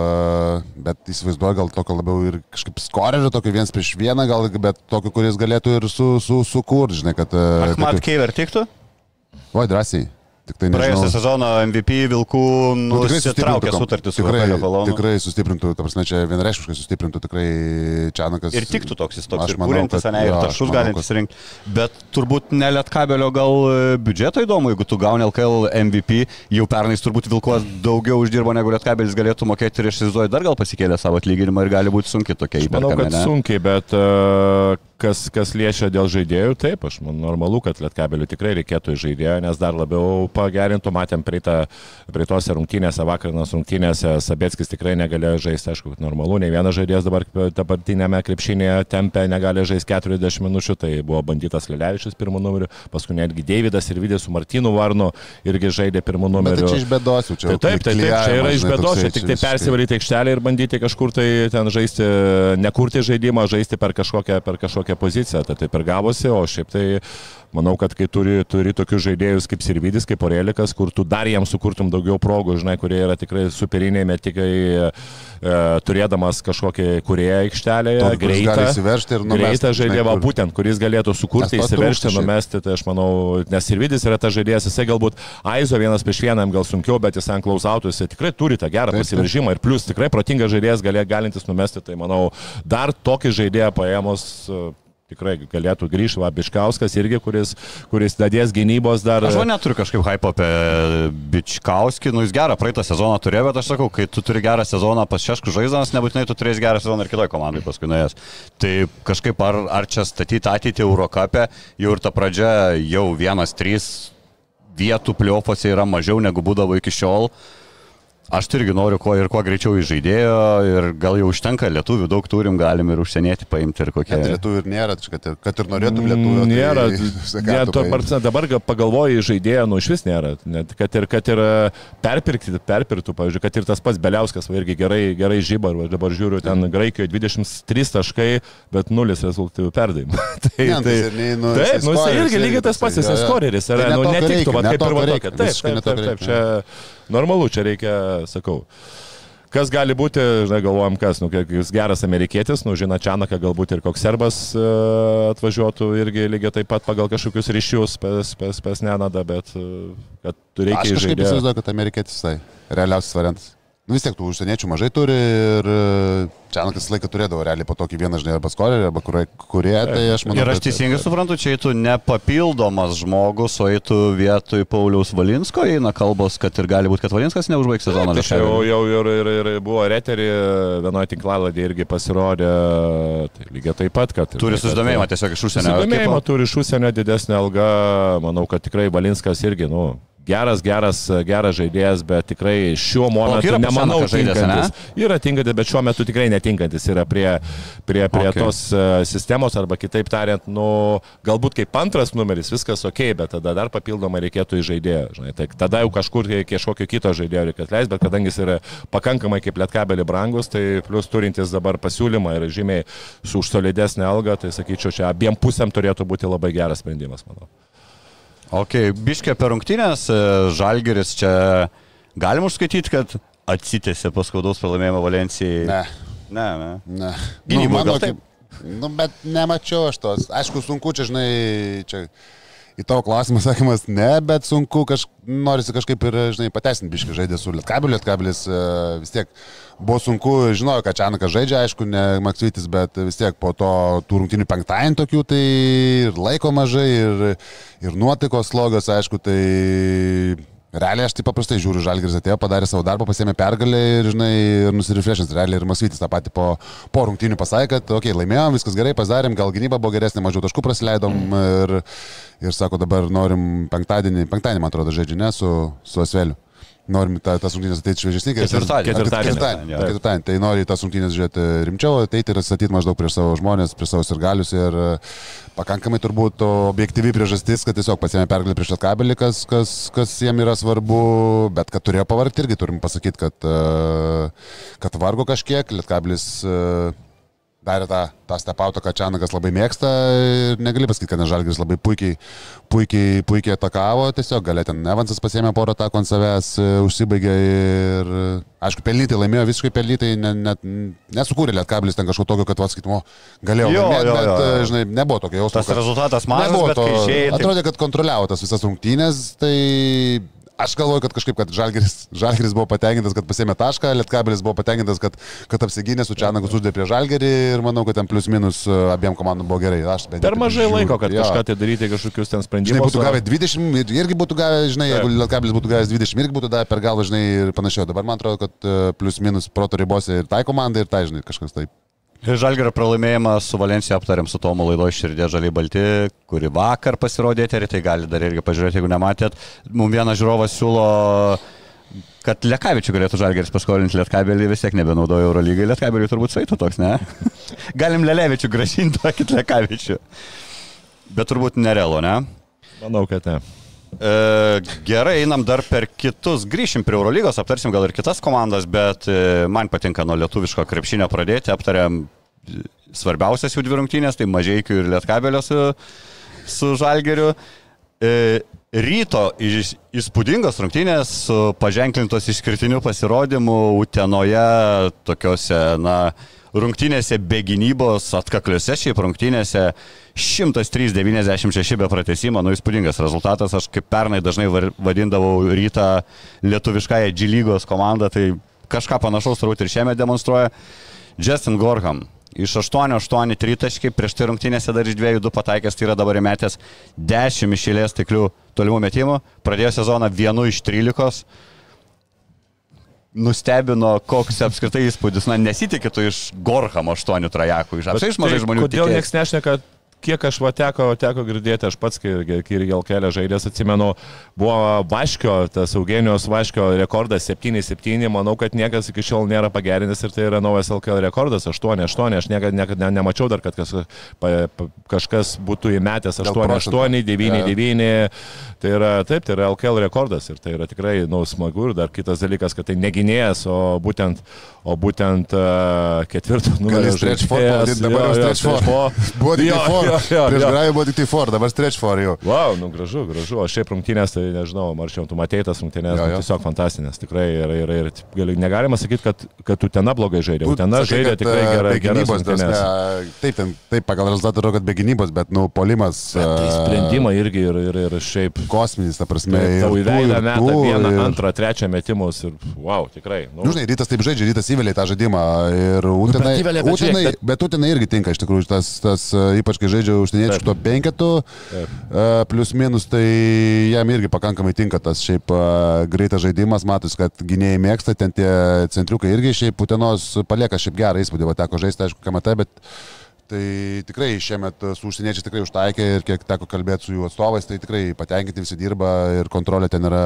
bet įsivaizduoju gal tokio labiau ir kažkaip skorerio, tokio viens prieš vieną, gal, bet tokio, kuris galėtų ir su, su, sukurti, žinai, kad... Ahmad Keiver tiktų? Oi, drąsiai. Tai Praėjusią sezoną MVP Vilkų nu, nusitraukė sutartį su tikrai, tikrai sustiprintų, ta prasme, čia vienareiškiškai sustiprintų tikrai Čianakas. Ir tiktų toks jis toks, ir kūrintis, ne, ir tašus galintis kad... rinkti. Bet turbūt ne Lietkabelio gal e, biudžeto įdomu, jeigu tu gauni LKL MVP, jau pernais turbūt Vilkos daugiau uždirbo negu Lietkabelis galėtų mokėti ir aš įsivaizduoju, dar gal pasikėlė savo atlyginimą ir gali būti sunkiai tokia įperkama. Manau, kad ne? sunkiai, bet uh, kas, kas liečia dėl žaidėjų, taip, aš manau, normalu, kad Lietkabeliu tikrai reikėtų žaidėjo, nes dar labiau pagerintų, matėm praeitą, praeitose rungtynėse, vakarinos rungtynėse, Sabėtskis tikrai negalėjo žaisti, aišku, normalu, ne vienas žaidėjas dabar dabartinėme krepšinėje tempė, negali žaisti 40 minučių, tai buvo bandytas Lilevičius pirmų numerių, paskui netgi Davidas ir Vidės su Martinu Varnu irgi žaidė pirmų numerių. Bet tai čia iš bėdos, čia. Tai taip, taip, taip, čia yra iš bėdos, čia tik tai persivalyti aikštelę ir bandyti kažkur tai ten žaisti, nekurti žaidimą, žaisti per kažkokią, per kažkokią poziciją, tai taip ir gavosi, o šiaip tai Manau, kad kai turi, turi tokius žaidėjus kaip Sirvidis, kaip Orelikas, kur tu dar jiems sukurtum daugiau progų, žinai, kurie yra tikrai superiniai metikai, e, turėdamas kažkokį kurieją aikštelėje, greitą, greitą žaidėją, kur... būtent, kuris galėtų sukurti, įsiveršti, numesti, tai aš manau, nes Sirvidis yra tas žaidėjas, jisai galbūt Aizo vienas prieš vienam gal sunkiau, bet jis ant klausautų, jisai tikrai turi tą gerą pasiveržimą ir plus tikrai protingas žaidėjas galė, galintis numesti, tai manau, dar tokį žaidėją paėmus tikrai galėtų grįžti Vabiškauskas irgi, kuris, kuris dadės gynybos dar. Aš neturiu kažkaip hypo apie Bičkauskį, nu jis gerą praeitą sezoną turėjo, bet aš sakau, kai tu turi gerą sezoną pas Šeškų žaidžiamas, nebūtinai tu turėsi gerą sezoną ir kitoje komandai paskui nuėjęs. Tai kažkaip ar, ar čia statyti ateitį Eurocapę, jau ir ta pradžia jau vienas, trys vietų pliopose yra mažiau negu būdavo iki šiol. Aš irgi noriu kuo ir kuo greičiau įžaidėjo ir gal jau užtenka lietuvių, daug turim, galim ir užsienieti paimti ir kokie. Net lietuvių ir nėra, kad ir, kad ir norėtum lietuvių. Tai nėra, tai, ne, to, paimti. dabar pagalvoji žaidėjo, nu iš vis nėra. Net, kad ir, kad ir e, perpirkti, perpirktų, pavyzdžiui, kad ir tas pats Beliauskas, va irgi gerai, gerai žyba, dabar žiūriu, ten Graikijoje 23 taškai, bet 0 rezultatų perdavimų. tai, ne, tai, tai, nu, taip, nu jis irgi lygiai tas pats, jis skoreris, yra, nu netiktų, va kaip ir va. Taip, taip, taip, taip, čia normalu, čia reikia, sakau. Kas gali būti, žinai, galvojam, kas, nu, jis geras amerikietis, nu, žino, Čianaką galbūt ir koks serbas uh, atvažiuotų irgi lygiai taip pat pagal kažkokius ryšius pas, pas, pas Nenadą, bet uh, kad reikia. Aš kažkaip įsivaizduoju, kad amerikietis tai realiausias variantas. Nu, vis tiek tų užsieniečių mažai turi ir Čianakas laiką turėdavo realiai po tokį vieną, žinai, arba skorį, arba kurie, kurie tai aš manau. Ir aš teisingai suprantu, čia eitų ne papildomas žmogus, o eitų vietoj Pauliaus Valinsko, eina kalbos, kad ir gali būti, kad Valinskas neužbaigs sezoną. Tai jau, jau ir, ir, ir buvo reterį, vienoje tinklaladė irgi pasirodė, tai lygiai taip pat, kad... Turi susidomėjimą tiesiog iš užsienio. Susidomėjimą turi iš užsienio didesnį algą, manau, kad tikrai Valinskas irgi, nu, geras, geras, geras žaidėjas, bet tikrai šiuo momentu yra nemanau Pušenakas žaidėjas, tinkantis. Yra tinkantis, bet šiuo metu tikrai netinkantis yra prie, prie, prie Okay. tos uh, sistemos, arba kitaip tariant, nu, galbūt kaip antras numeris viskas ok, bet tada dar papildomai reikėtų į žaidėją. Žinai, tai tada jau kažkur kažkokio kito žaidėjo reikia atleisti, bet kadangi jis yra pakankamai kaip lietkabelį brangus, tai plus turintis dabar pasiūlymą ir žymiai su už solidesnę algą, tai sakyčiau, čia abiem pusėm turėtų būti labai geras sprendimas, manau. Ok, biškė per rungtynės, e, Žalgeris čia galim užskaityti, kad atsitėsi paskaudaus pralaimėjimo Valencijai. Ne. Ne, ne. Ne. Gynyboj nu, gal taip? kaip- Nu, bet nemačiau aš tos. Aišku, sunku čia, žinai, čia į tavo klausimą sakymas, ne, bet sunku, kaž, norisi kažkaip ir, žinai, pateisinti biškai žaidė su Lietkabeliu, Lietkabelis e, vis tiek buvo sunku, žinojau, kad Čianakas žaidžia, aišku, ne Maksytis, bet vis tiek po to tų rungtinių penktadienį tokių, tai ir laiko mažai, ir, ir nuotaikos slogas, aišku, tai Realiai aš taip paprastai žiūriu, Žalgiris atėjo, padarė savo darbą, pasėmė pergalę ir, žinai, ir nusirefrešins. Realiai ir Masvytis tą patį po, po rungtynių pasakė, kad, okei, okay, laimėjom, viskas gerai, padarėm, gal gynyba buvo geresnė, mažiau taškų praleidom ir, ir sako, dabar norim penktadienį, penktadienį, man atrodo, žaidžiu, ne, su, su Asveliu. Norim ta, tas rungtynės ateiti šviežesnį. Ketvirtadienį. Ketvirtadienį. Ketvirtadienį. Jo. Ketvirtadienį. Tai nori tas rungtynės žiūrėti rimčiau, ateiti ir atstatyti maždaug prieš savo žmonės, prieš savo sirgalius ir e, pakankamai turbūt objektyvi priežastis, kad tiesiog pasėmė pergalę prieš atkabelį, kas, kas, kas jiem yra svarbu, bet kad turėjo pavargti irgi turim pasakyti, kad, e, kad vargo kažkiek, lietkabelis e, darė tą, tą stepautą, kad Čianakas labai mėgsta ir negali pasakyti, kad Nežalgris labai puikiai, puikiai, puikiai atakavo, tiesiog galė ten Evansas pasėmė porą atakų ant savęs, e, užsibaigė ir, e, aišku, pelnytai laimėjo, visiškai pelnytai, ne, net, nesukūrė Lietkabilis ten kažko tokio, kad atsakytumo galėjo Jo, laimėti, jo, bet, jo, jo. e, žinai, nebuvo tokio jausmo. Tas rezultatas mažas, nebuvo bet kai išėjai, Atrodė, kad kontroliavo tas visas rungtynės, tai Aš galvoju, kad kažkaip, kad Žalgeris, Žalgeris buvo patenkintas, kad pasėmė tašką, Lietkabelis buvo patenkintas, kad, kad apsigynė su Čianaku suždė prie Žalgerį ir manau, kad ten plius minus e, abiem komandom buvo gerai. Aš jau Per mažai žiūriu. laiko, kad Jo. kažką tai daryti, kažkokius ten Žinai, sprendimus. būtų o- gavę 20, ir- irgi būtų gavę, žinai, jeigu. Lietkabelis būtų gavęs 20, irgi būtų davę per galvą, žinai, ir panašiai. Dabar man atrodo, kad e, plius minus proto ribose ir tai komandai, ir tai, žinai, kažkas taip. Žalgerio pralaimėjimą su Valencija aptarėm su Tomo laido širdė Žaliai Balti, kuri vakar pasirodė eterį, tai gali dar irgi pažiūrėti, jeigu nematėt. Mums vienas žiūrovas siūlo kad Lekavičių galėtų Žalgeris paskolinti Lietkabelį, vis tiek nebenaudoja Eurolygai, Lietkabeliui turbūt saitų toks, ne? Galim Lelevičių gražinti, tokį Lekavičių. Bet turbūt nerealo, ne? Manau, kad ne. E, gerai, einam dar per kitus, grįšim prie Eurolygos, aptarsim gal ir kitas komandas, bet e, man patinka nuo lietuviško krepšinio pradėti, aptariam e, svarbiausias jų dvi rungtynės, tai Mažiekių ir Lietkabelio su, su Žalgeriu. E, ryto įspūdingos rungtynės su paženklintos išskirtiniu pasirodymu Utenoje, tokiuose, na, rungtynėse be gynybos, atkakliuose šiaip rungtynėse 103-96 be pratesimo, nu įspūdingas rezultatas, aš kaip pernai dažnai vadindavau rytą lietuviškąją G lygos komandą, tai kažką panašaus turbūt ir šiame demonstruoja. Justin Gorham iš 8-8 tritaškai, prieš tai rungtynėse dar iš 2-2 pataikęs, tai yra dabar įmetęs 10 išėlės tiklių tolimų metimų, pradėjo sezoną 1 iš 13. Nustebino, koks apskritai įspūdis, na nesitikėtų iš Gorhamo 8 trajakų, iš apsai iš mažai Tai žmonių. Kodėl niekas nešneka, kiek aš va teko, teko girdėti, aš pats, kai, kai ir Gelkelė žaidės, atsimenu, buvo Vaškio, tas Eugenijos Vaškio rekordas 7-7, manau, kad niekas iki šiol nėra pagerinęs ir tai yra naujas LKL rekordas 8-8, aš niekada, niekada ne, nemačiau dar, kad kas, pa, pa, kažkas būtų įmetęs Dėl procentų. 8-8, 9-9, tai yra, taip, tai yra LKL rekordas ir tai yra tikrai, na, smagu ir dar kitas dalykas, kad tai neginėjas, o būtent, o būtent uh, ketvirto numerio žaidėjas. dabar jau stretch four. four. Buvo tik Jo, jo, Prieš. Grajų buvo tik tai for, dabar stretch for jau. Wow, nu gražu, gražu. O šiaip rungtynės, tai nežinau, Marčiau, tu matėjai tas rungtynės, Jo, jo, jo. jo. tiesiog fantastinės. Tikrai ir, ir, ir gali, negalima sakyti, kad, kad tu ten blogai žaidė. Utena žaidė tikrai e, gerai. gynybos, ne, taip, ten, taip, pagal rezultatą rodo, kad be gynybos, bet, nu, polimas. Bet tai e, sprendimai irgi ir, ir, ir šiaip. Kosminis, ta prasme. Tau ir į tų, veidą ir metą vieną, ir- antrą, trečią metimus ir wow, tikrai. Nu, Nu, žinai, rytas taip žaidžia, rytas įvėlė tą žaidimą ir Utenai, bet Utenai, bet Utenai irgi tinka iš tikrųjų, tas, tas e, ypač kai žaidžia užsieniečių Taip. to penketų, e, plus minus, tai jam irgi pakankamai tinka tas šiaip e, greitas žaidimas, matus, kad gynėjai mėgsta, ten tie centriukai irgi šiaip Utenos palieka šiaip gerą įspūdį, va teko žaisti, aišku, kamata, bet Tai tikrai šiemet su užsieniečiais tikrai užtaikė ir kiek teko kalbėti su jų atstovais, tai tikrai patenkinti visi dirba ir kontrolė ten yra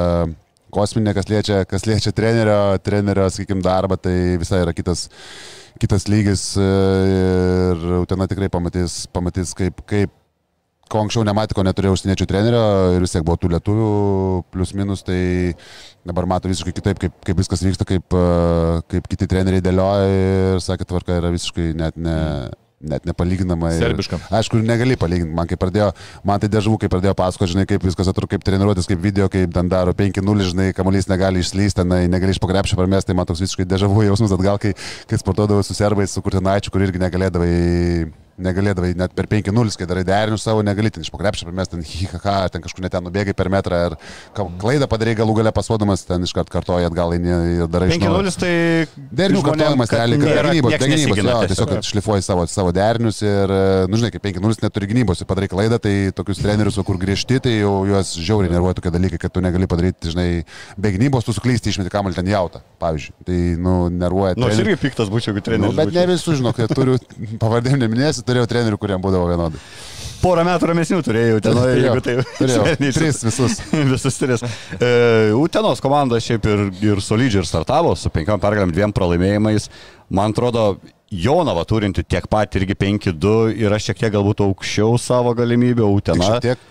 kosminė, kas liečia, kas liečia trenerio, trenerio, sakykime, darbą, tai visai yra kitas, kitas lygis e, ir Utena tikrai pamatys, pamatys kaip, kaip ko anksčiau nematė, ko neturėjo užsieniečių trenerio ir vis tiek buvo tų lietuvių, plus minus, tai dabar mato visiškai kitaip, kaip, kaip viskas vyksta, kaip, e, kaip kiti treneriai dėlioja ir sakė, tvarka yra visiškai net ne. Net nepalyginama. Serbiška. Ir, aišku, negali palyginti. Man, pradėjo, man tai dežavų, kai pradėjo pasakoti, žinai, kaip viskas atrodo, kaip treniruotis, kaip video, kaip ten daro 5-0, žinai, kamuolys negali išslysti, negali iš pakrepšio parmesti, tai man toks visiškai dežavų jausmas atgal, kai, kai sportuodavau su serbais, su kurtinaičiu, kur irgi negalėdavai negalėdavai net per 5-0, kai darai derinius savo, negali ten iš pokrepšio pamesti, ten hihaha, ten kažkur net ten nubėgai per metrą ir klaidą padarai galų galę pasuodamas, ten iš karto kartoji atgal ir darai iš naujo. 5-0 tai... Derinių kartojimas, realiai, kad gynybos, gynybos, jo, tiesiog šlifuoji savo, savo derinius ir, nu žinai, kai 5-0 neturi gynybos ir padarai klaidą, tai tokius trenerius, kur griežti, tai jau juos žiauriai nervuoja tokie dalykai, kad tu negali padaryti, žinai, be gynybos tu suklysti išmeti kamalį ten jautą, pavyzdžiui. Tai, nu, nervuoja. Nors nu, irgi piktas būčiau, jeigu treneris. Nu, bet ne visus, žinok, turiu pavardėm neminėsiu, turėjau trenerių, kurie būdavo vienodi. Porą metų ramesnių turėjau, Utenoje, jeigu tai... Turėjau, tris visus. visus tris. E, Utenos komanda šiaip ir, ir solidžiai ir startavo su penkiom pergalėm, dviem pralaimėjimais. Man atrodo, Jonava turinti tiek pat irgi 5-2 yra šiek tiek galbūt aukščiau savo galimybę, Utena. Tik šiek tiek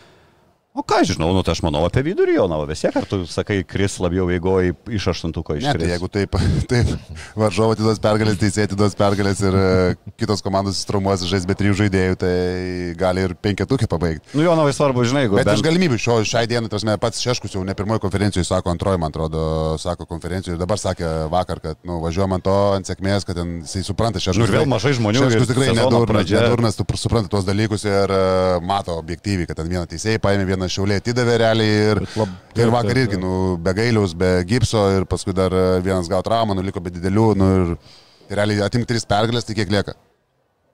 O ką žinau, nu tai aš manau apie vidurį Jonavą, vis tiek, ar tu sakai, kris labiau eigoji iš aštuntuko iš. Ne, tai jeigu taip, taip varžovo atiduos pergalės, teisėjai atiduos pergalės ir e, kitos komandos įstrumuos žais be trijų žaidėjų, tai gali ir penketukį pabaigti. Nu Jonavai svarbu, žinai, jeigu. Bet bent... iš galimybių šio, šiai dienai, tas mes pats Šeškus jau ne pirmoji konferencijoje sako, antroji, man atrodo, sako konferencijoje ir dabar sakė vakar, kad nu, važiuojam ant to, ant sėkmės, kad ten, jisai supranta Šeškus. Nu, ir vėl mažai žmonių. Šeškus tikrai nedurnas, nedurnas, tu supranta tuos dalykus ir uh, mato objektyviai, kad ten vieną teisėją paėmė, vieną šiaulė atidavė realiai ir, lab, ir vakar irgi, nu, be gailiaus, be gipso ir paskui dar e, vienas gavo traumą, nu, liko be didelių, nu, ir, ir realiai atimti tris pergalės, tai kiek lieka?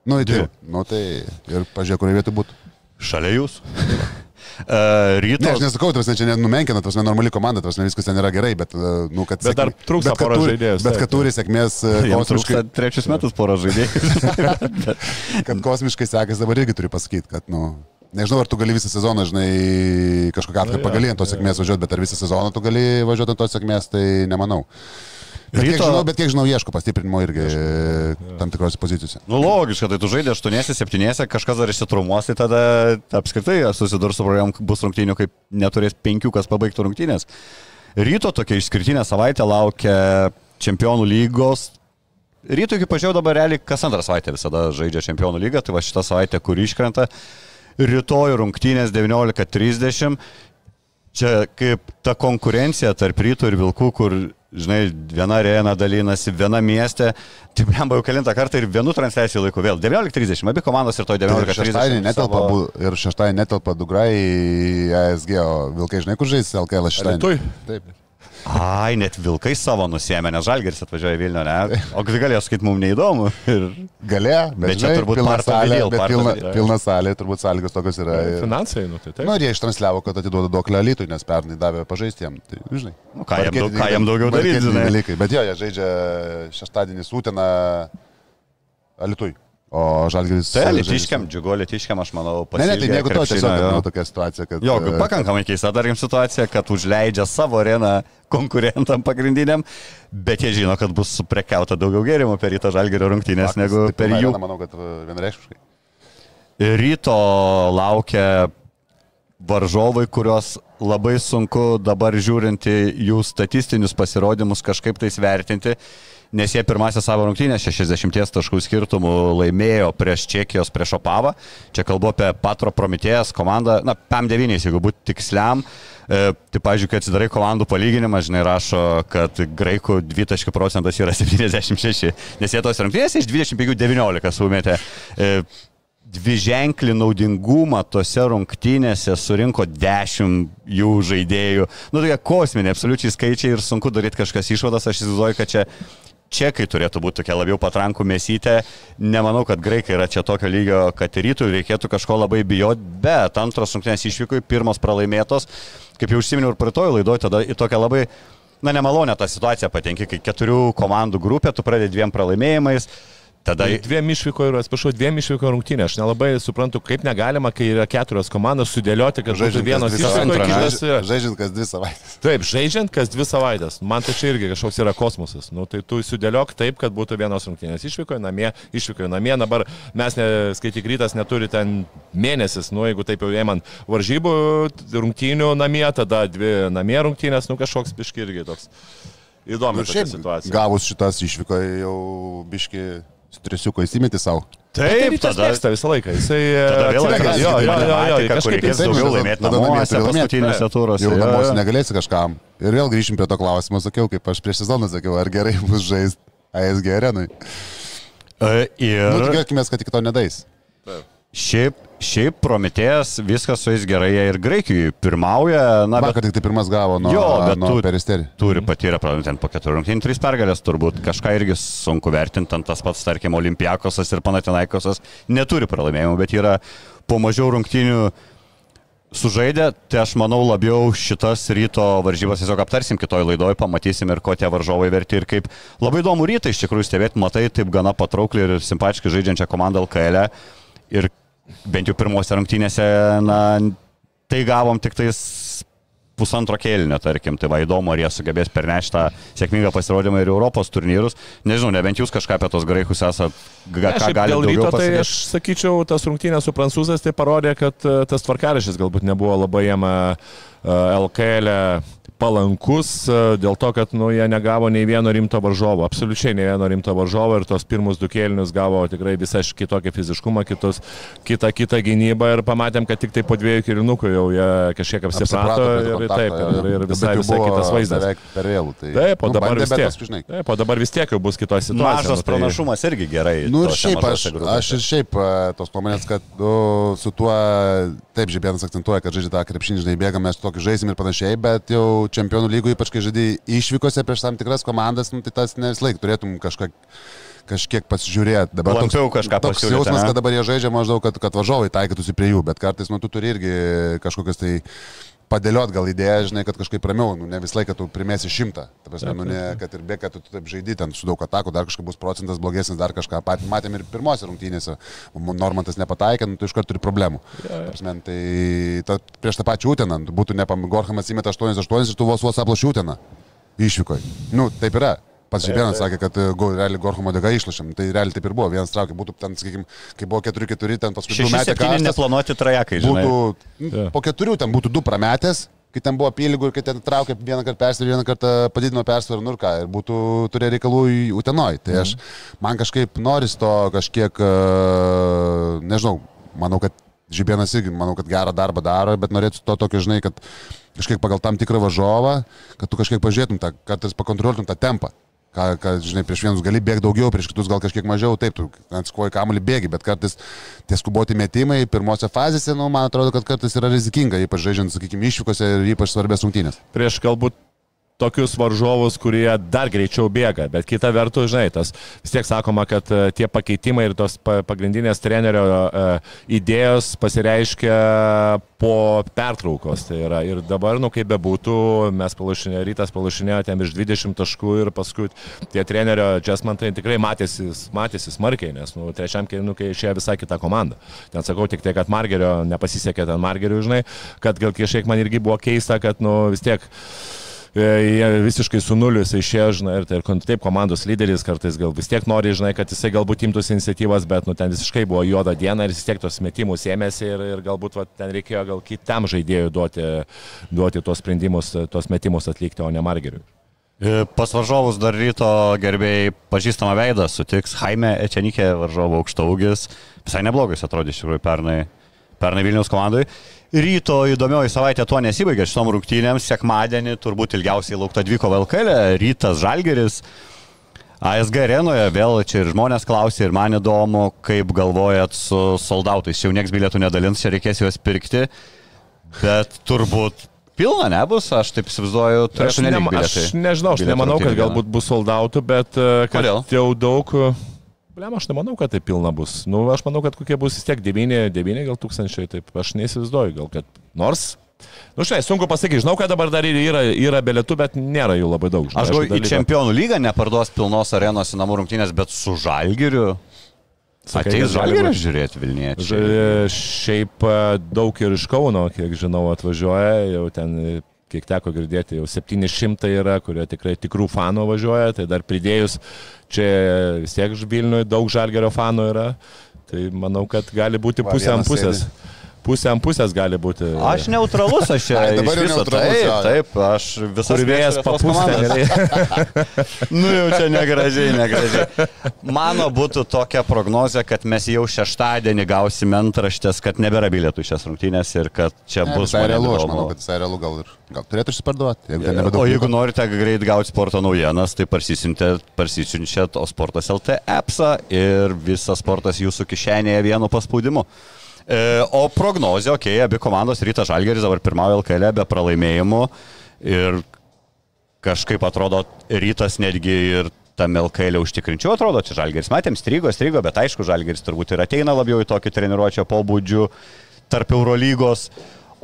Nu, tai, nu, tai ir pažiūrėk, kurioje vietoje būtų. Šalia jūs. Uh, ryto... Ne, aš nesakau, tas čia nenumenkina, tas normali komanda, tas viskas ten yra gerai, bet, uh, nu, kad... Bet dar trūksta porą žaidėjų. Bet kad turi sėkmės kosmiškai... Trečius metus porą žaidėjų. kad kosmiškai sekasi dabar irgi turiu pasakyti, kad, nu, Nežinau, ar tu gali visą sezoną, žinai, kažkokią atkarpą gali ant tos sėkmės važiuoti, bet ar visą sezoną tu gali važiuoti ant tos sėkmės, tai nemanau. Bet, Ryto... kiek žinau, bet kiek žinau, ieško pastiprinimo irgi ieško. tam tikrose pozicijose. Nu, logiška, tai tu aštuoniese, septyniese, kažkas dar išsitrumuos, tai tada apskritai susidurs su problemom, bus rungtynių, kaip neturės penkių, kas pabaigtų rungtynės. Ryto tokia išskirtinė savaitė laukia čempionų lygos. Ryto iki pažiūrėjau dabar realiai kas antrą savaitę visada žaidžia čempionų lygą, tai va šitą savaitę, kur iškrenta rytoj rungtynės 19.30. Čia kaip ta konkurencija tarp rytų ir vilkų, kur, žinai, viena arena dalinasi, viena mieste, tai blemba jau kilintą kartą ir vienu transliacijų laiku vėl. 19.30, abi komandos ir to 19.30. Ir šeštadienį netelpa, savo... ir šeštadienį netelpa Dugrai į ASG, o vilkai, žinai, kur žais LKL šeštadienį. Taip. Ai, net vilkai savo nusėmė, nes Žalgeris atvažiuoja Vilnių, ne? O kai galėjo sakyti, mums neįdomu. Ir... Galėjo, bet, bet čia žinai, turbūt pilna salė, bet pilna, pilna salė, turbūt sąlygos tokios yra. Ir... Finansai, nu tai taip. Na, ir jie ištransliavo, kad atiduoda daug lelytų, nes pernai davė pažaisti jam. Tai, žinai. Nu, ką, jam daug, ką jam daugiau daryti, žinai. Dalykai. Bet jo, jie žaidžia šeštadienį sūteną Alitui. O Žalgiris. Tai Litiškiam, džiugu Litiškiam, aš manau, pasirinkti. Ne, ne, tai jeigu to tiesiog jau tokia situacija, kad... Jo, pakankamai keista, tarkim, situacija, kad užleidžia savo areną konkurentam pagrindiniam, bet jie žino, kad bus suprekiauta daugiau gėrimų per ryto Žalgirio rungtynės Faktas, negu tai per jų. Manau, kad vienareikšmiškai. Ryto laukia varžovai, kuriuos labai sunku dabar žiūrinti jų statistinius pasirodymus kažkaip tais vertinti nes jie pirmąsią savo rungtynę 60 taškų skirtumų laimėjo prieš Čekijos, prieš Opavą. Čia kalbu apie Patro Prometėjas komandą, na, PAM9, jeigu būtų tiksliam. E, tai, pažiūrėjau, kai atsidarai komandų palyginimą, žinai, rašo, kad graikų 2 procentas yra 76, nes jie tos rungtynės iš 25-19 sumetė. E, dvi ženklį naudingumą tose rungtynėse surinko 10 jų žaidėjų. Nu, tokie kosminiai, absoliučiai skaičiai ir sunku daryti kažkas išvadas. Aš įsivaizduoju, kad čia čekai turėtų būti tokia labiau patrankų mėsytė. Nemanau, kad graikai yra čia tokio lygio, kad rytų reikėtų kažko labai bijoti, bet antros rungtynės išvykui, pirmos pralaimėtos, kaip jau užsiminiau ir praeitojo laidoje, tada į tokią labai, na, nemalonę tą situaciją patenki, kai keturių komandų grupė, tu pradedi dviem pralaimėjimais Tada Dviem išvyko ir, atsiprašau, dviem išvyko rungtynė. Aš nelabai suprantu, kaip negalima, kai yra keturios komandos, sudėlioti, kad žaidžiant Žaidžiant vienas kas dvi išvyko, antrą, ne? kitas... yra- Žaidžiant kas dvi savaitės. Taip, žaidžiant kas dvi savaitės. Man tai čia irgi kažkoks yra kosmosas. Nu, tai tu sudėliok taip, kad būtų vienos rungtynės. Išvyko į namie, išvyko į namie. Dabar mes, ne, skaityk rytas, neturi ten mėnesis. Nu, jeigu taip jau ėmant varžybų rungtynių namie, tada dvi namie rungtynės, nu kažkoks biški irgi toks įdomi Ir tokia šiaip situacija. gavus šitas išvyko jau biški stresiuko įsimeti savo. Taip, tada mėgsta visą laiką. Jisai Tada vėl atsiras jo, jo, jo, jo, kažkaip reikės daugiau laimėti namuose paskutinėse turuose. Jau Jo, namuose jo. negalėsi kažkam. Ir vėl grįšim prie to klausimo, sakiau, kaip aš prieš sezoną sakiau, ar gerai bus žaisti ASG arenui. E, Nu, Ir tikėkime, kad tik to nedais. Šiaip, šiaip Prometėjas viskas su jais gerai jie ir Graikijoje pirmauja. Na, bet Vakar tik tai pirmas gavo nuo, Jo, bet nuo tu- peristerį. turi patyrę, pradėjau ten po keturių rungtynių, trys pergalės turbūt, kažką irgi sunku vertinti, tas pats, tarkim, Olimpiakosas ir Panatinaikosas neturi pralaimėjimų, bet yra po mažiau rungtynių sužaidę, tai aš manau labiau šitas ryto varžybas tiesiog aptarsim kitoj laidoj, pamatysim ir ko tie varžovai verti ir kaip labai įdomu rytą iš tikrųjų stebėti, matai taip gana patraukliai ir simpatiškai žaidžiančią komandą LKL. E. Ir bent jau pirmose rungtynėse, na, tai gavom tik tais pusantro kėlinio, tarkim, tai va įdomu, ar jie sugebės pernešti tą sėkmingą pasirodymą ir Europos turnyrus. Nežinau, nebent jūs kažką apie tos graikus esate, ga, Ne, ką galite dėl ryto, tai aš sakyčiau, tas rungtynės su prancūzais tai parodė, kad e, tas tvarkarašys galbūt nebuvo labai jam e, LKL palankus e, dėl to, kad nu, jie negavo nei vieno rimto varžovo, absoliučiai nei vieno rimto varžovo ir tos pirmus du kėlinius gavo tikrai visai kitokį fiziškumą, kitus, kitą, kitą gynybą ir pamatėm, kad tik tai po dviejų kėlinukų jau jie kažkiek apsiprato prie ir, kontakto, taip, jo, ir, jo. ir Bet visai, visai kitas vaizdas. Per vėlų. Tai, Taip, o nu, dabar vis tiek. paskui. Taip, o dabar vis tiek jau bus kitoje situacijoje. Mažas nu, tai- pranašumas irgi gerai. Nu ir šiaip aš, aš ir šiaip e, tos nuomonės, kad nu, su tuo, taip, Žibėnas akcentuoja, kad žaidžia tą krepšinį, žinai, bėgam, mes tokį žaisim ir panašiai, bet jau čempionų lygų, ypač kai žaidži išvykose prieš tam tikras komandas, nu, tai tas ne vis laik turėtum kažką kažkiek pasižiūrėti. Dabar toks, Klampiau kažką toks jausmas, ane? kad dabar jie žaidžia maždaug, kad, kad važiuovai taikytųsi prie jų, bet kartais nu, tu turi irgi kažkokias tai padėliot gal idėją, žinai, kad kažkaip ramiau, nu, ne visą laiką tu primėsi šimtą. Ta prasme, nu, ne, kad ir be, kad tu taip žaidži ten su daug atakų, dar kažkaip bus procentas blogesnis, dar kažką. Pat, matėm ir pirmose rungtynėse, Normantas nepataikė, nu, tu iš karto turi problemų. Ta prasme, tai ta, prieš tą pačią Uteną, būtų nepam, Gorhamas įmeta 8-8 ir tu vos vos aploši Uteną. Išvykoje. Nu, taip yra. Pats Žibėnas sakė, kad e, go, realiai Gorhamo dėka išlašėm. Tai realiai taip ir buvo. Vienas traukė, būtų ten, sakykime, kai buvo 4-4, ten metė septyni karštas. neplanuoti trajekai, žinai. Būtų, po keturių ten būtų du prametęs, kai ten buvo apylygų ir kai ten traukė vieną kartą persvarą, vieną kartą padidino persvarą, nu ir ką, ir būtų turėję reikalų į Utenoj. Tai aš, man kažkaip noris to kažkiek, e, nežinau, manau, kad Žibėnas irgi, manau, kad gerą darbą daro, bet norėčiau to tokio, žinai, kad kažkiek pagal tam tikrą važovą, kad tu kažkiek pažiūrėtum, tą, kartais pakontroliuotum tą tempą. Ką, ką, žinai, prieš vienus gali bėgti daugiau, prieš kitus gal kažkiek mažiau, taip, tu atskuoji kamuolį bėgi, bet kartais tie skuboti metimai pirmose fazėse, nu, man atrodo, kad kartais yra rizikinga, ypač žaidžiant, sakykime, išvykose ir ypač svarbės rungtynės. prieš galbūt tokius varžovus, kurie dar greičiau bėga. Bet kita vertus, žinai, tas vis tiek sakoma, kad e, tie pakeitimai ir tos pa- pagrindinės trenerio e, idėjos pasireiškia po pertraukos. Tai yra ir dabar, nu kaip bebūtų, mes palašinė, rytas palašinėjo ten virš 20 taškų ir paskui tie trenerio adjustmentai tikrai matėsi, matėsi smarkiai, nes nu, trečiam kėlinukai išėjo visai kita komanda. Ten sakau tik tai, kad Margerio nepasisekė ten Margeriu, žinai, kad gal kažkiek man irgi buvo keista, kad nu, vis tiek E, jie visiškai su nuliu jisai išėjo, žinai, ir tai ir taip komandos lyderis kartais gal vis tiek nori, žinai, kad jisai galbūt imtųsi iniciatyvas, bet nu ten visiškai buvo juoda diena ir vis tiek tos metimus ėmėsi ir, ir galbūt va, ten reikėjo gal kitam žaidėjui duoti, duoti tos sprendimus, tos metimus atlikti, o ne Margeriui. E, Pas varžovus dar ryto gerbėjai pažįstamą veidą sutiks Jaime Ečenikė, varžovo aukštaugis. Visai neblogai jis atrodė iš tikrųjų pernai, pernai Vilnius komandai. Ryto įdomioji savaitė tuo nesibaigė šitom rungtynėms. Sekmadienį turbūt ilgiausiai laukta dvyko Valkelė, rytas Žalgeris. ASG arenoje vėl čia ir žmonės klausė ir man įdomu, kaip galvojat su soldautais. Čia jau nieks bilietų nedalins, čia reikės juos pirkti. Bet turbūt pilna nebus, aš taip įsivaizduoju, turėtų ne, nelikti aš nežinau, aš nemanau, kad galbūt bus soldautų, bet e, kad Kodėl? jau daug... Blem, aš nemanau, kad tai pilna bus. Nu, aš manau, kad kokie bus vis tiek 9, 9 gal tūkstančiai, taip aš neįsivaizduoju, gal kad nors Nu, štai, sunku pasakyti, žinau, kad dabar dar yra, yra bilietų, bet nėra jų labai daug. Žinai, Aš galvoju, į čempionų lygą neparduos pilnos arenos į namų rungtynės, bet su žalgiriu. Sakai, Ateis žalgiriu žiūrėti Vilniečiai. Ž- Šiaip a, daug ir iš Kauno, kiek žinau, atvažiuoja, jau ten, e, kiek teko girdėti, jau 700 yra, kurie tikrai tikrų fanų važiuoja, tai dar pridėjus, čia vis tiek Vilniui daug žalgerio fanų yra, tai manau, kad gali būti pusė ant pusės. Pusė ant pusės gali būti. Aš neutralus, aš čia. Ai, dabar jau viso neutralus, Taip, taip, aš visas Kur vėjas papūstė. Nu jau čia negražiai, negražiai. Mano būtų tokia prognozija, kad mes jau šeštadienį gausime antraštės, kad nebėra bilietų šias rungtynės ir kad čia Ne, bus visai realu, aš manau, kad visai realu gal ir gal turėtų išsiparduoti. Jeigu. O jeigu norite greit gauti sporto naujienas, tai parsisiunčiat O sportas LT appsą ir visas sportas jūsų kišenėje vienu paspaudimu. E, o prognozija, okei, okay, abi komandos Rytas Žalgeris dabar pirmauja LKL be pralaimėjimų ir kažkaip atrodo Rytas netgi ir tam LKL užtikrinčiau atrodo, čia Žalgeris matėm, strigo, strigo, bet aišku, Žalgeris turbūt ir ateina labiau į tokį treniruočio pobūdžių tarp Eurolygos.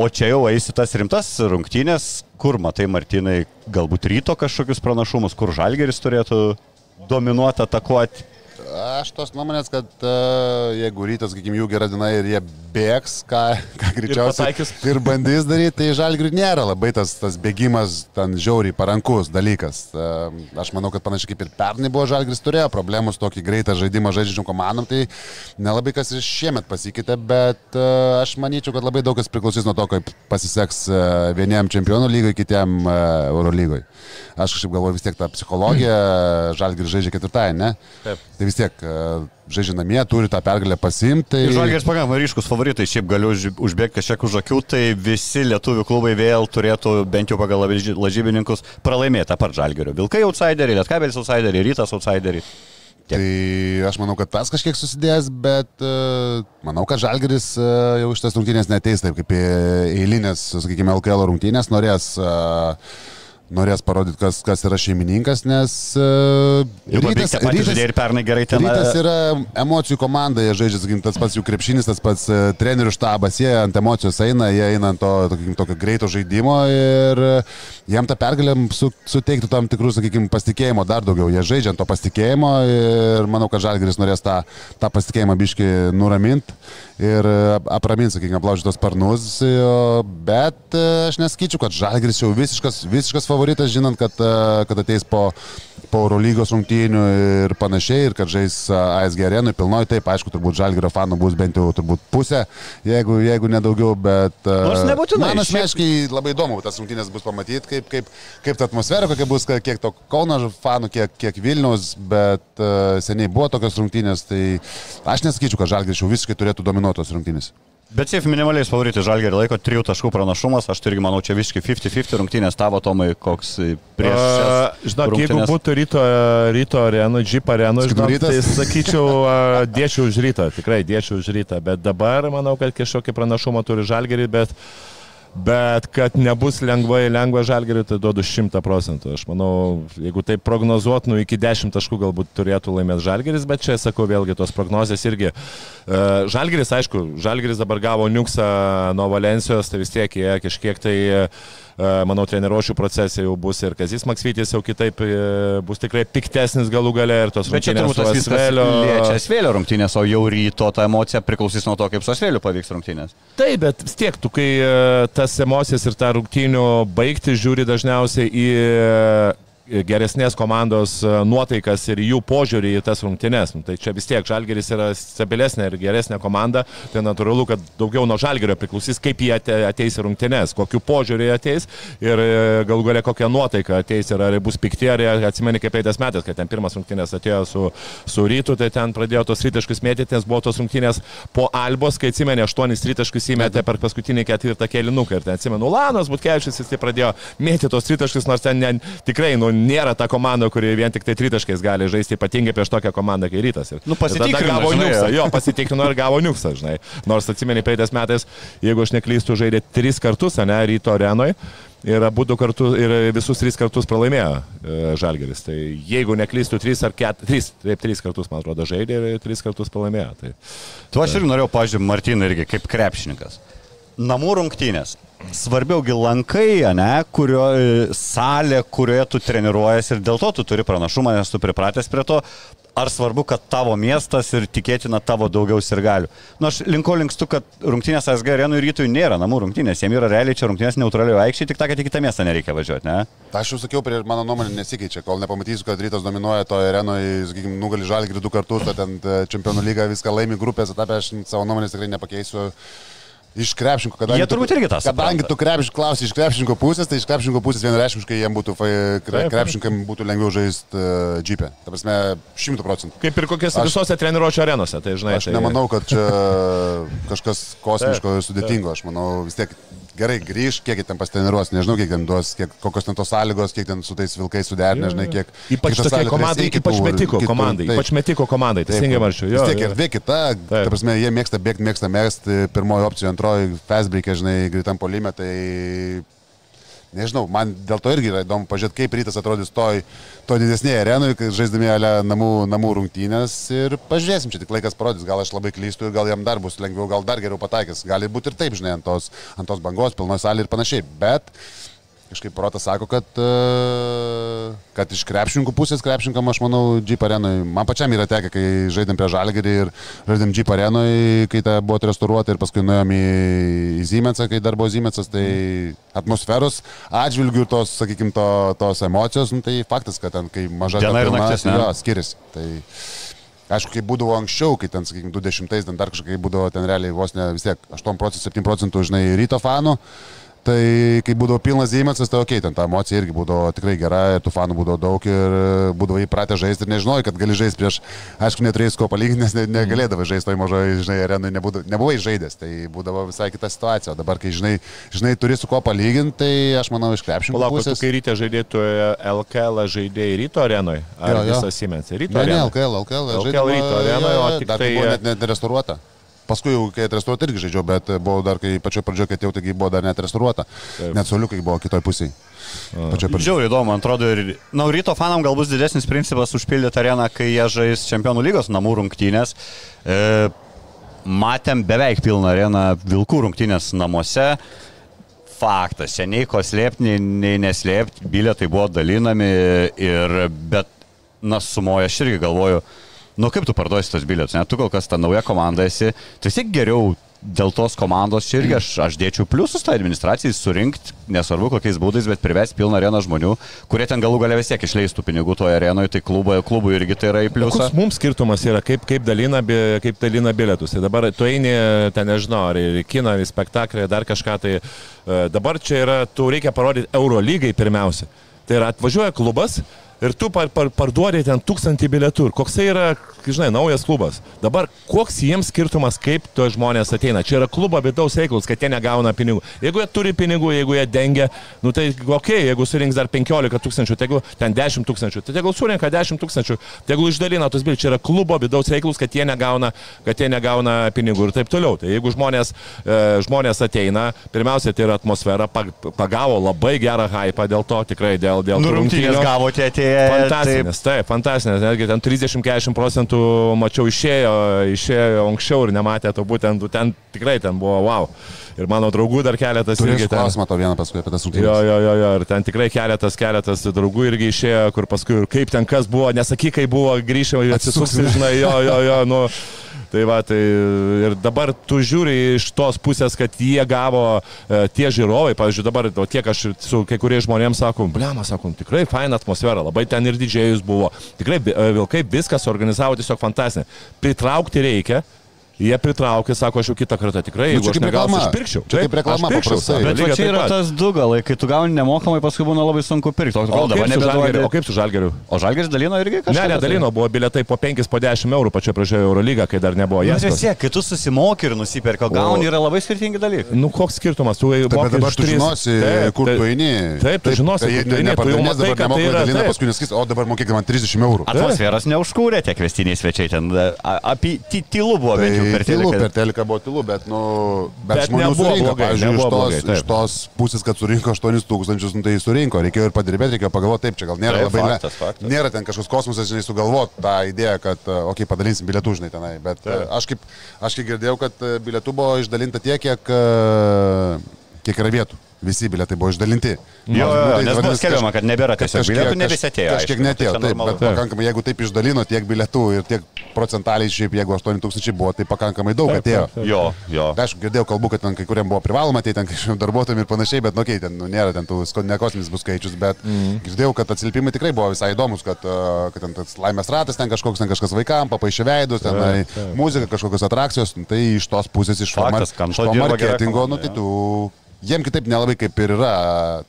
O čia jau eisi tas rimtas rungtynės, kur matai Martinai galbūt ryto kažkokius pranašumus, kur Žalgeris turėtų dominuoti, atakuoti. Aš tos nuomonės, kad uh, jeigu rytas, sakykime, jų gera diena ir jie bėgs, ką, ką greičiausiai pataikys. ir bandys daryti, tai žalgriui nėra labai tas, tas bėgimas ten žiauriai parankus dalykas. Uh, aš manau, kad panašiai kaip ir pernai buvo žalgris turėjo problemus tokį greitą žaidimą žaidžiančių komandom, tai nelabai kas ir šiemet pasikeitė, bet uh, aš manyčiau, kad labai daug kas priklausys nuo to, kaip pasiseks uh, vieniem čempionų lygai, kitiem uh, Euro lygai. Aš kažkaip galvoju vis tiek tą psichologiją, žalgris žaidžia ketvirtąją, ne? Taip. Tai vis tiek e, žaidžia namie, turi tą pergalę pasimti. Tai... Ir Žalgeris pakankamai ryškus favoritai, šiaip galiu už- užbėgti kažkiek už akių, tai visi lietuvių klubai vėl turėtų bent jau pagal lažybininkus pralaimėti apart Žalgerio. Vilkai outsideriai, Lietkabelis outsideriai, Rytas outsideriai. Tai aš manau, kad tas kažkiek susidės, bet uh, manau, kad Žalgeris uh, jau šitas rungtynės neteis taip kaip eilinės, sakykime, LKL rungtynės, norės, uh, norės parodyti, kas, kas yra šeimininkas, nes uh, rytas, rytas, ir pernai gerai ten. Rytas yra emocijų komanda, jie žaidžia, sakykim, tas pats jų krepšinis, tas pats e, trenerių štabas, jie ant emocijos eina, jie eina ant to sakykim, tokio greito žaidimo ir e, jiem tą pergalę su, suteiktų tam tikrų, sakykime, pasitikėjimo dar daugiau. Jie žaidžia ant to pasitikėjimo ir manau, kad Žalgiris norės tą, tą pasitikėjimą biški nuraminti ir e, apraminti, sakykime, aplaužytos sparnus, bet e, aš nesakyčiau, kad Žalgiris jau visiškas, visiškas favoritas, žinant, kad, e, kad ateis po po Eurolygos rungtynių ir panašiai, ir kad žais a, ASG arenui pilnoj, taip, aišku, turbūt Žalgirio fanų bus bent jau turbūt pusė, jeigu, jeigu nedaugiau, bet... a, Nors nebūtinai, Man šiaip- asmeniškai labai įdomu tas rungtynės bus pamatyti, kaip, kaip, kaip ta atmosfera, kokia bus, kiek to Kauno fanų, kiek, kiek Vilnius, bet a, seniai buvo tokios rungtynės, tai aš nesakyčiau, kad Žalgiris jau visiškai turėtų dominuoti tos rungtynės. Bet šiaip minimaliais favoritai Žalgerį laiko 3 taškų pranašumas, aš irgi manau, čia visiškai 50-50 rungtynės. Tavo, Tomai, koks prieš... A, šias Žinok, jeigu rungtynes. būtų ryto, ryto arenų, džip arenų, Sakytum, žinok, tai sakyčiau, a, dėčiau už rytą, tikrai dėčiau už rytą, bet dabar manau, kad kažkokį pranašumą turi žalgerį, bet, bet kad nebus lengvai, lengva žalgerį, tai duodu 100 procentų. Aš manau, jeigu tai prognozuot, nu iki 10 taškų galbūt turėtų laimėti žalgeris, bet čia sakau vėlgi tos prognozijas irgi. E, Žalgeris, aišku, žalgeris dabar gavo niuksą nuo Valencijos, tai vis tiek jie kažkiek tai e, manau, treniruošių procese jau bus ir Kazis Maksvytis jau kitaip e, bus tikrai piktesnis galų gale ir tos čia rungtynės su Asvelio. liečia Asvėlio rungtynės, o jau ryto ta emocija priklausys nuo to, kaip su Asvėliu pavyks rungtynės. Taip, bet vis tiek, tu kai e, tas emocijas ir tą rungtynių baigti žiūri dažniausiai į e, geresnės komandos e, nuotaikas ir jų požiūrį į tas rungtynes. Nu, tai čia vis tiek Žalgeris yra stabilesnė ir geresnė komanda, tai natūralu, kad daugiau nuo Žalgerio priklausys, kaip jie ate- ateis į rungtynes, kokiu požiūrį jie ateis ir e, galų galia kokia nuotaika ateis ir ar bus pikti, ar atsimeni kaip eitas metas, kad ten pirmas rungtynės atėjo su, su rytu, tai ten pradėjo tos rytaškus mėtyti, nes buvo tos rungtynės po Albos, kai atsimeni, aštuonis rytaškus įmetė per paskutinį ketvirtą kėlinuką ir ten atsimenu, Lanas Butkevičius jis tai pradėjo mėtyti tos rytaškus, nors ten ne, tikrai nu, nėra ta komanda, kuri vien tik tai tritaškais gali žaisti, ypatingai prieš tokią komandą kaip rytas. Ir, Nu, ir pasitikrino, gavo žinai, niuksą, jo. pasitikrino ir gavo niuksą, žinai. Nors atsimeni, praeitais metais, jeigu aš neklystu, žaidė tris kartus, ne, ryto arenoje. Ir abu du kartus, ir visus tris kartus pralaimėjo e, Žalgeris. Tai jeigu neklystu, trys ar ket, trys, taip, trys kartus, man atrodo, žaidė ir tris kartus pralaimėjo. Tai, Tu aš irgi norėjau, pažiūrėjau, Martiną irgi kaip krepšininkas. Namų rungtynės. Svarbiaugi lankai, ne, kurio salė, kurioje tu treniruojies ir dėl to tu turi pranašumą, nes tu pripratęs prie to. Ar svarbu, kad tavo miestas ir tikėtina tavo daugiau ir galių? Na, nu, aš linko linkstu, kad rungtynės SG arenų rytui nėra namų rungtynės, jiems yra realiai čia rungtynės neutralioje aikštėje, tik tą, kad į kitą miestą nereikia važiuoti, ne? Aš jau sakiau, prie mano nuomonė nesikeičia, kol nepamatysiu, kad rytas dominuoja toje arenoje, sakykime, nugali žalį du kartus, ten e, čempionų lygą viską laimi grupės etapę, aš savo nuomonės tikrai nepakeisiu. Iš krepšinko, kadangi... Jie turbūt irgi tas. Kadangi tu krepšinko klausi iš krepšinko pusės, tai iš krepšinko pusės vienareiškiškai jiems būtų, kre, krepšinkam būtų lengviau žaisti uh, džipę. Ta prasme, šimtų procentų. Kaip ir kokiose aš, visose treniruočio arenose, tai žinai. Aš tai... nemanau, kad čia kažkas kosmiško ir sudėtingo. Aš manau, vis tiek gerai grįž, kiek ten pastreniruos, nežinau, kiek ten duos, kiek, kokios ten tos sąlygos, kiek ten su tais vilkais suderinę, nežinai, kiek. Ypač tokiai komandai, ypač metiko komandai, ypač metiko komandai, teisingai maršiu. Vis tiek ir vė kita, ta prasme, jie mėgsta bėgti, mėgsta mėgsti, pirmoji opcija, antroji fast break, žinai, greitam polime, tai nežinau, man dėl to irgi yra įdomu pažiūrėti, kaip rytas atrodys toj, toj didesnėje arenoje, kai žaisdami namų, namų rungtynės. Ir pažiūrėsim, čia tik laikas parodys, gal aš labai klystu ir gal jam dar bus lengviau, gal dar geriau pataikys, gali būti ir taip, žinai, ant tos, ant tos bangos, pilnoje salėje ir panašiai, bet kažkaip protas sako, kad, e, kad iš krepšininkų pusės krepšininkam, aš manau, Jeep arenui, man pačiam yra tekę, kai žaidėm prie Žalgerį ir žaidėm Jeep arenui, kai ta buvo restauruota ir paskui nuėjom į, į Zymensą, kai dar buvo Zymensas, tai atmosferos atžvilgių tos, sakykime, to, tos emocijos, nu, tai faktas, kad ten, kai maža diena ir naktis, jo, skiriasi. Tai, Aišku, kai būdavo anksčiau, kai ten, sakykime, 20-ais, ten dar kažkaip būdavo ten realiai vos ne vis tiek 8 procentų, 7 procentų, žinai, ryto fanų. Tai kai būdavo pilnas Siemensas, tai ok, ten ta emocija irgi būdavo tikrai gera, tų fanų būdavo daug ir būdavo įpratę žaisti ir nežinojai, kad gali žaisti prieš, aišku, neturėjai ko palyginti, nes ne, negalėdavai žaisti toj mažoje, žinai, arenui, nebuvai žaidęs, tai būdavo visai kita situacija. O dabar, kai žinai, žinai turi su ko palyginti, tai aš manau iš krepšinio. Palauk, tu kai ryte žaidėtoje LKL žaidėjai ryto arenoje, ar visas Siemens? Ryto arenoje. Ne, LKL, LKL, LKL ryto arenoje, o tik tai... Net, net restauruota. Paskui jau, kai atrestauruota, irgi žaidžiau, bet buvo dar, kai pačioje pradžioje, kai atėjau, taigi buvo dar net restauruota. Net soliukai buvo kitoj pusėje. Žiauriai įdomu, man atrodo, ir na, ryto fanam gal bus didesnis principas užpildyti areną, kai jie žais čempionų lygos namų rungtynės. E, matėm beveik pilną areną Vilkų rungtynės namuose. Faktas, nei ko slėpti, nei, nei neslėpti, bilietai buvo dalinami ir, bet, na, sumoja, aš irgi galvoju, nu kaip tu parduosi tos bilietus, ne, tu kol kas ta nauja komanda esi, tai vis tiek geriau dėl tos komandos čia irgi aš, aš dėčiau pliusus tą administracijai surinkti, nesvarbu kokiais būdais, bet privesti pilną areną žmonių, kurie ten galų galę vis tiek išleistų pinigų toje arenoje, tai klubo, klubui irgi tai yra į pliusą. Koks mums skirtumas yra, kaip, kaip, dalina, kaip dalina bilietus. Tai dabar tu eini, ten nežinau, ar į kiną, į spektaklį, dar kažką, tai e, dabar čia yra, tu reikia parodyti Eurolygai pirmiausia. Tai yra atvažiuoja klubas, ir tu par, par, parduodi ten tūkstantį bilietų. Ir koks tai yra, žinai, naujas klubas. Dabar koks jiems skirtumas, kaip to žmonės ateina. Čia yra klubo vidaus reikalus, kad jie negauna pinigų. Jeigu jie turi pinigų, jeigu jie dengia, nu tai ok, jeigu surinks dar 15 tūkstančių, tegul ten 10 tūkstančių, tai tegul surinka 10 tūkstančių, tegul išdalina tos bilietus. Čia yra klubo vidaus reikalus, kad jie negauna, kad jie negauna pinigų ir taip toliau. Tai jeigu žmonės, e, žmonės ateina, pirmiausia, tai yra atmosfera, pagavo labai gerą hypą dėl to, tikrai dėl, dėl nu, rungtynės gavote atėję Fantastinės, taip, taip fantastinės, netgi ten 30-40 procentų mačiau išėjo, išėjo anksčiau ir nematė to būtent, ten tikrai ten buvo wow. Ir mano draugų dar keletas Turiu irgi. Ten... Klausimą to vieną paskui apie tas rungtynes. Jo, jo, jo, jo, ir ten tikrai keletas, keletas draugų irgi išėjo, kur paskui kaip ten kas buvo, nesakyk, kai buvo, grįžę, atsisuksi, žinai, jo, jo, jo, nu. Tai va, tai ir dabar tu žiūri iš tos pusės, kad jie gavo e, tie žiūrovai, pavyzdžiui, dabar, o tiek aš su kai kuriais žmonėms sakom, blema, sakom, tikrai faina atmosfera, labai ten ir didžėjus buvo, tikrai e, vilkai viskas organizavo tiesiog fantastinė. Pritraukti reikia, Jie pritraukė, sako, aš jau kitą kartą tikrai, nu, jeigu aš negausiu, aš pirkčiau. Čia kaip reklama paprastai. Bet čia yra tas du galai, kai tu gauni nemokamai, paskui būna labai sunku pirkti. O, o, dabar nebeduodi. O kaip su žalgeriu? O žalgeris dalino irgi kažką? Ne, nedalino, buvo bilietai po 5, po 10 eurų pačioje pradžioje Eurolygą, kai dar nebuvo jas. Vis tiek, kai tu susimoki ir nusiperka, gauni yra labai skirtingi dalykai. Nu, koks skirtumas? Tu dabar, dabar tu žinosi, kur tu eini. Taip, tu žinosi, kur tu eini. Tu jau matai, kad tai yra paskui neskis, o dabar mokėk man 30 eurų. Atmosferas neužkūrė tie kvestiniai svečiai ten. Apie tylu buvo bent jau per televiziją Amerika buvo tylu, bet, nu, bet, bet žmonių surinko. Pavyzdžiui, iš tos, blogai, iš tos pusės, kad surinko 8 tūkstančius, nu, tai surinko. Reikėjo ir padirbėti, reikėjo pagalvoti, taip, čia gal nėra taip, labai faktas, faktas. Nėra ten kažkoks kosmosas, žinai, sugalvoti tą idėją, kad, okei, okay, padalinsim bilietų, žinai, tenai. Bet taip. aš kaip, aš kaip girdėjau, kad bilietų buvo išdalinta tiek, kiek kiek yra vietų. Visi bilietai buvo išdalinti. Jo, jo, jo, Nu, nes buvo skelbiama, kad nebėra tiesiog bilietų, ne visi atėjo. Kažkiek aišku, netėjo, tai taip, bet pakankamai, jeigu taip išdalino tiek bilietų ir tiek procentaliai, šiaip jeigu 8000 buvo, tai pakankamai daug atėjo. Jo, jo. Tai Aišku, girdėjau kalbų, kad ten kai kuriam buvo privaloma, tai ten kažkokiam darbuotojams ir panašiai, bet, nu, okay, ten nu, nėra ten tų sko- ne kosminis bus skaičius, bet mm. girdėjau, kad atsiliepimai tikrai buvo visai įdomus, kad, uh, kad ten tas laimės ratas, ten kažkoks, ten kažkas vaikams, papaišė veidus, ten ai, muzika, kažkokios atrakcijos, nu, tai iš tos pusės, iš, Faktas, forma- iš to marketingo, nu, tai tu... Jiem kitaip nelabai kaip ir yra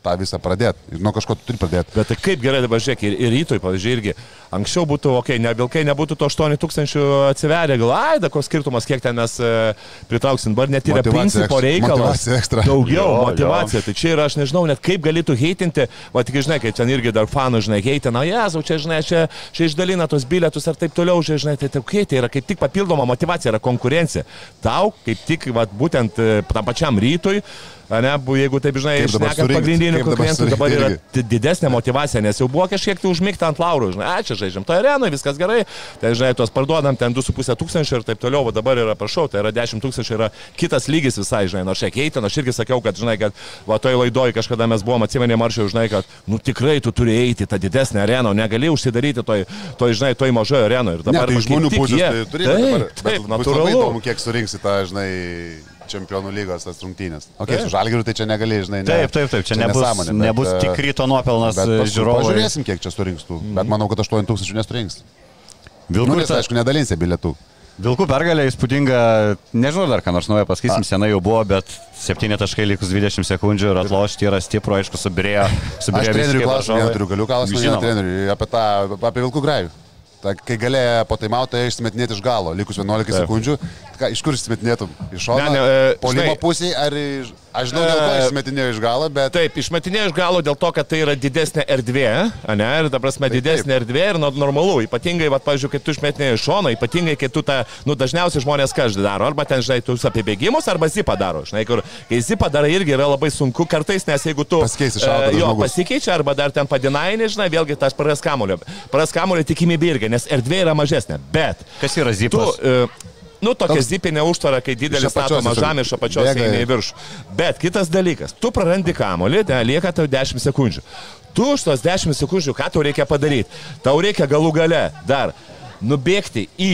tą visą pradėti. Ir nuo kažko tu turi pradėti. Bet tai kaip gerai dabar žiūrėk, ir, ir rytoj, pavyzdžiui, irgi anksčiau būtų, okei, okay, ne vilkai nebūtų to 8000 atsiveria, gal, ai, da, koks skirtumas, kiek ten mes e, pritrauksim, dabar net yra principo reikalas. Daugiau Jo, motivacija. Tai čia yra, aš nežinau, net kaip galėtų heitinti, va tik žinai, kai ten irgi dar fanų, žinai, heitina, jezau, čia, žinai, čia, čia išdalina tos bilietus ar taip toliau, čia, žinai, tai, tai, okay, tai yra kaip tik papildoma motivacija, yra konkurencija. Tau kaip tik, va, būtent e, tam pačiam rytui, ne, jeigu taip, žinai, dabar išnekant pagrindinių dabar konkurentų, surinkt dabar yra didesnė motivacija, nes jau buvo kažkiek tai užmigta ant laurų, žinai, a, čia žaidžiam to arenoje, viskas gerai, tai žinai, tuos parduodam ten 2,5 tūkstančio ir taip toliau, o dabar yra, prašau, tai yra 10 tūkstančių, yra kitas lygis visai, žinai, nors šiek tiek, aš irgi sakiau, kad, žinai, kad va toj laidoj kažkada mes buvom, atsimenė maršiau, žinai, kad, nu tikrai tu turi eiti tą didesnę areną, negali užsidaryti toj, toj žinai, toj mažoje arenoje. Ir Ne, dabar tai va, iš žmonių pusės tai turėtų Taip, dabar. taip, Labai natūralu. įdomu, kiek surinksi tą, žinai, čempionų lygos tas rungtynės. O okay, su žalgiriu tai čia negali, žinai. Ne, Taip, taip, taip, čia nebus, nesąmonė, bet, nebus e, tik ryto nuopelnas paskui žiūrovui. Pažiūrėsim, kiek čia surinks tų. Bet manau, kad 8000 nesurinks. Nu, Vilkų, nes, aišku, nedalinsi bilietų. Vilkų pergalė įspūdinga, nežinau dar ką nors naujo pasakysim, senai jau buvo, bet 7 taškai likus 20 sekundžių ir atlošti yra stipru, aišku, subirėjo. Aš subirėjo visi trenerių kaip klausimą neturiu, galiu klausimą Žinoma. treneriui apie tą, apie Vilkų grajų. Ta, kai galėjo po taimautą išsimetinėti iš galo, likus 11 Taip. sekundžių, ką, iš kur išsimetinėtum? Iš šono? Ne, ne, e, Polimo pusėje ar iš... Aš žinau, dėl ko E, išsimetinėjo iš galo, bet... Taip, išmetinėjau iš galo dėl to, kad tai yra didesnė erdvė, ne, ir ta prasme didesnė erdvė ir normalu, ypatingai, va, pavyzdžiui, kai tu išmetinėjai iš šono, ypatingai, kai tu tą, nu, dažniausiai žmonės ką daro, arba ten, žinai, tu apie bėgimus, arba zipą daro, žinai, kur, kai zipą darai irgi yra labai sunku kartais, nes jeigu tu... Pasikeisi šaudo tas jo, žmogus. pasikeičia, arba dar ten padinaini, žinai, vėlgi tas praras kamulio. Praras kamulio tikimybė irgi, nes erdvė yra mažesnė, bet... Kas yra Tu, zipas? Nu, tokia zipinė užtvara, kai didelis tiesiog žemė iš apačios eina į viršų. Bet kitas dalykas, tu prarandi kamolį, lieka tau 10 sekundžių. Tu už tos 10 sekundžių, ką tau reikia padaryti? Tau reikia galų gale dar nubėgti į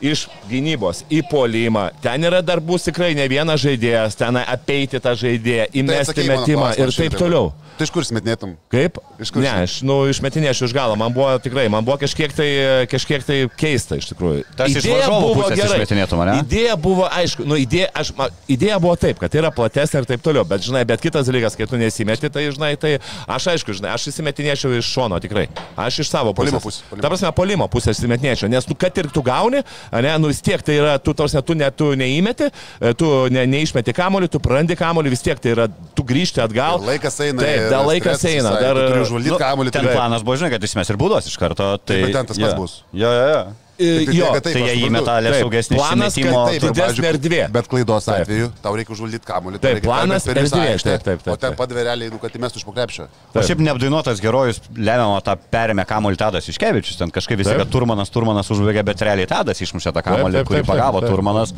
iš gynybos į polimą. Ten yra dar bus tikrai ne vienas žaidėjas, ten apeiti tą žaidėją, Tai įmesti mano metimą ir taip šiandien. toliau. Tai iš kur smetinėtum? Kaip? Iš kur Ne, aš, nu, išmetinėšiu iš galo. Man buvo tikrai, man buvo kažkiek tai, kažkiek tai keista iš tikrųjų. Varžovų pusės išmetinėtum, ane? Idėja buvo, aišku, nu, idėja, aš, ma, idėja buvo taip, kad tai yra platesnė ir taip toliau, bet, žinai, bet kitas dalykas, kai tu nesimeti, tai, žinai, tai aš, aišku, žinai, aš įsimetinėčiau iš šono tikrai. Aš iš savo Puolimo pusės. Ta prasme, polimo pusės įsimetinėčiau, nes, nu, kad ir tu gauni, ne, nu, vis tiek tai yra, tu, tarsi, tu, ne, tu neįmeti, e, tu ne, neišmeti kamolį, tu prarandi kamolį, vis tiek tai yra, tu grįžti atgal. Ir laikas eina, Taip, dar laikas stresas eina. Dar, tu turi užvaldyti kamuolį, ten planas buvo, žinai, kad jis mes ir būdos iš karto. Tai, bet ten tas pats jo. bus. Jo, jo, jo. E, Tik tai jo, taip, Tai jie įmeta Taip, lėsaugesnį planas, kad išmetimo. taip, didesnė erdvė. Bet klaidos Taip. atveju tau reikia užvaldyti kamuolį. Taip, planas taip, taip, taip, O ten taip. padavė realiai, nu, kad įmestų iš pokrepšio. O šiaip neapdainuotas herojus lemiamą tą perėmė kamuolį Tadas Iškevičius. Ten kažkaip visi, Taip. kad Turmanas, Turmanas užbėgė, bet realiai Tadas išmušė tą kamuolį, taip, kurį taip, taip, pagavo taip, Turmanas.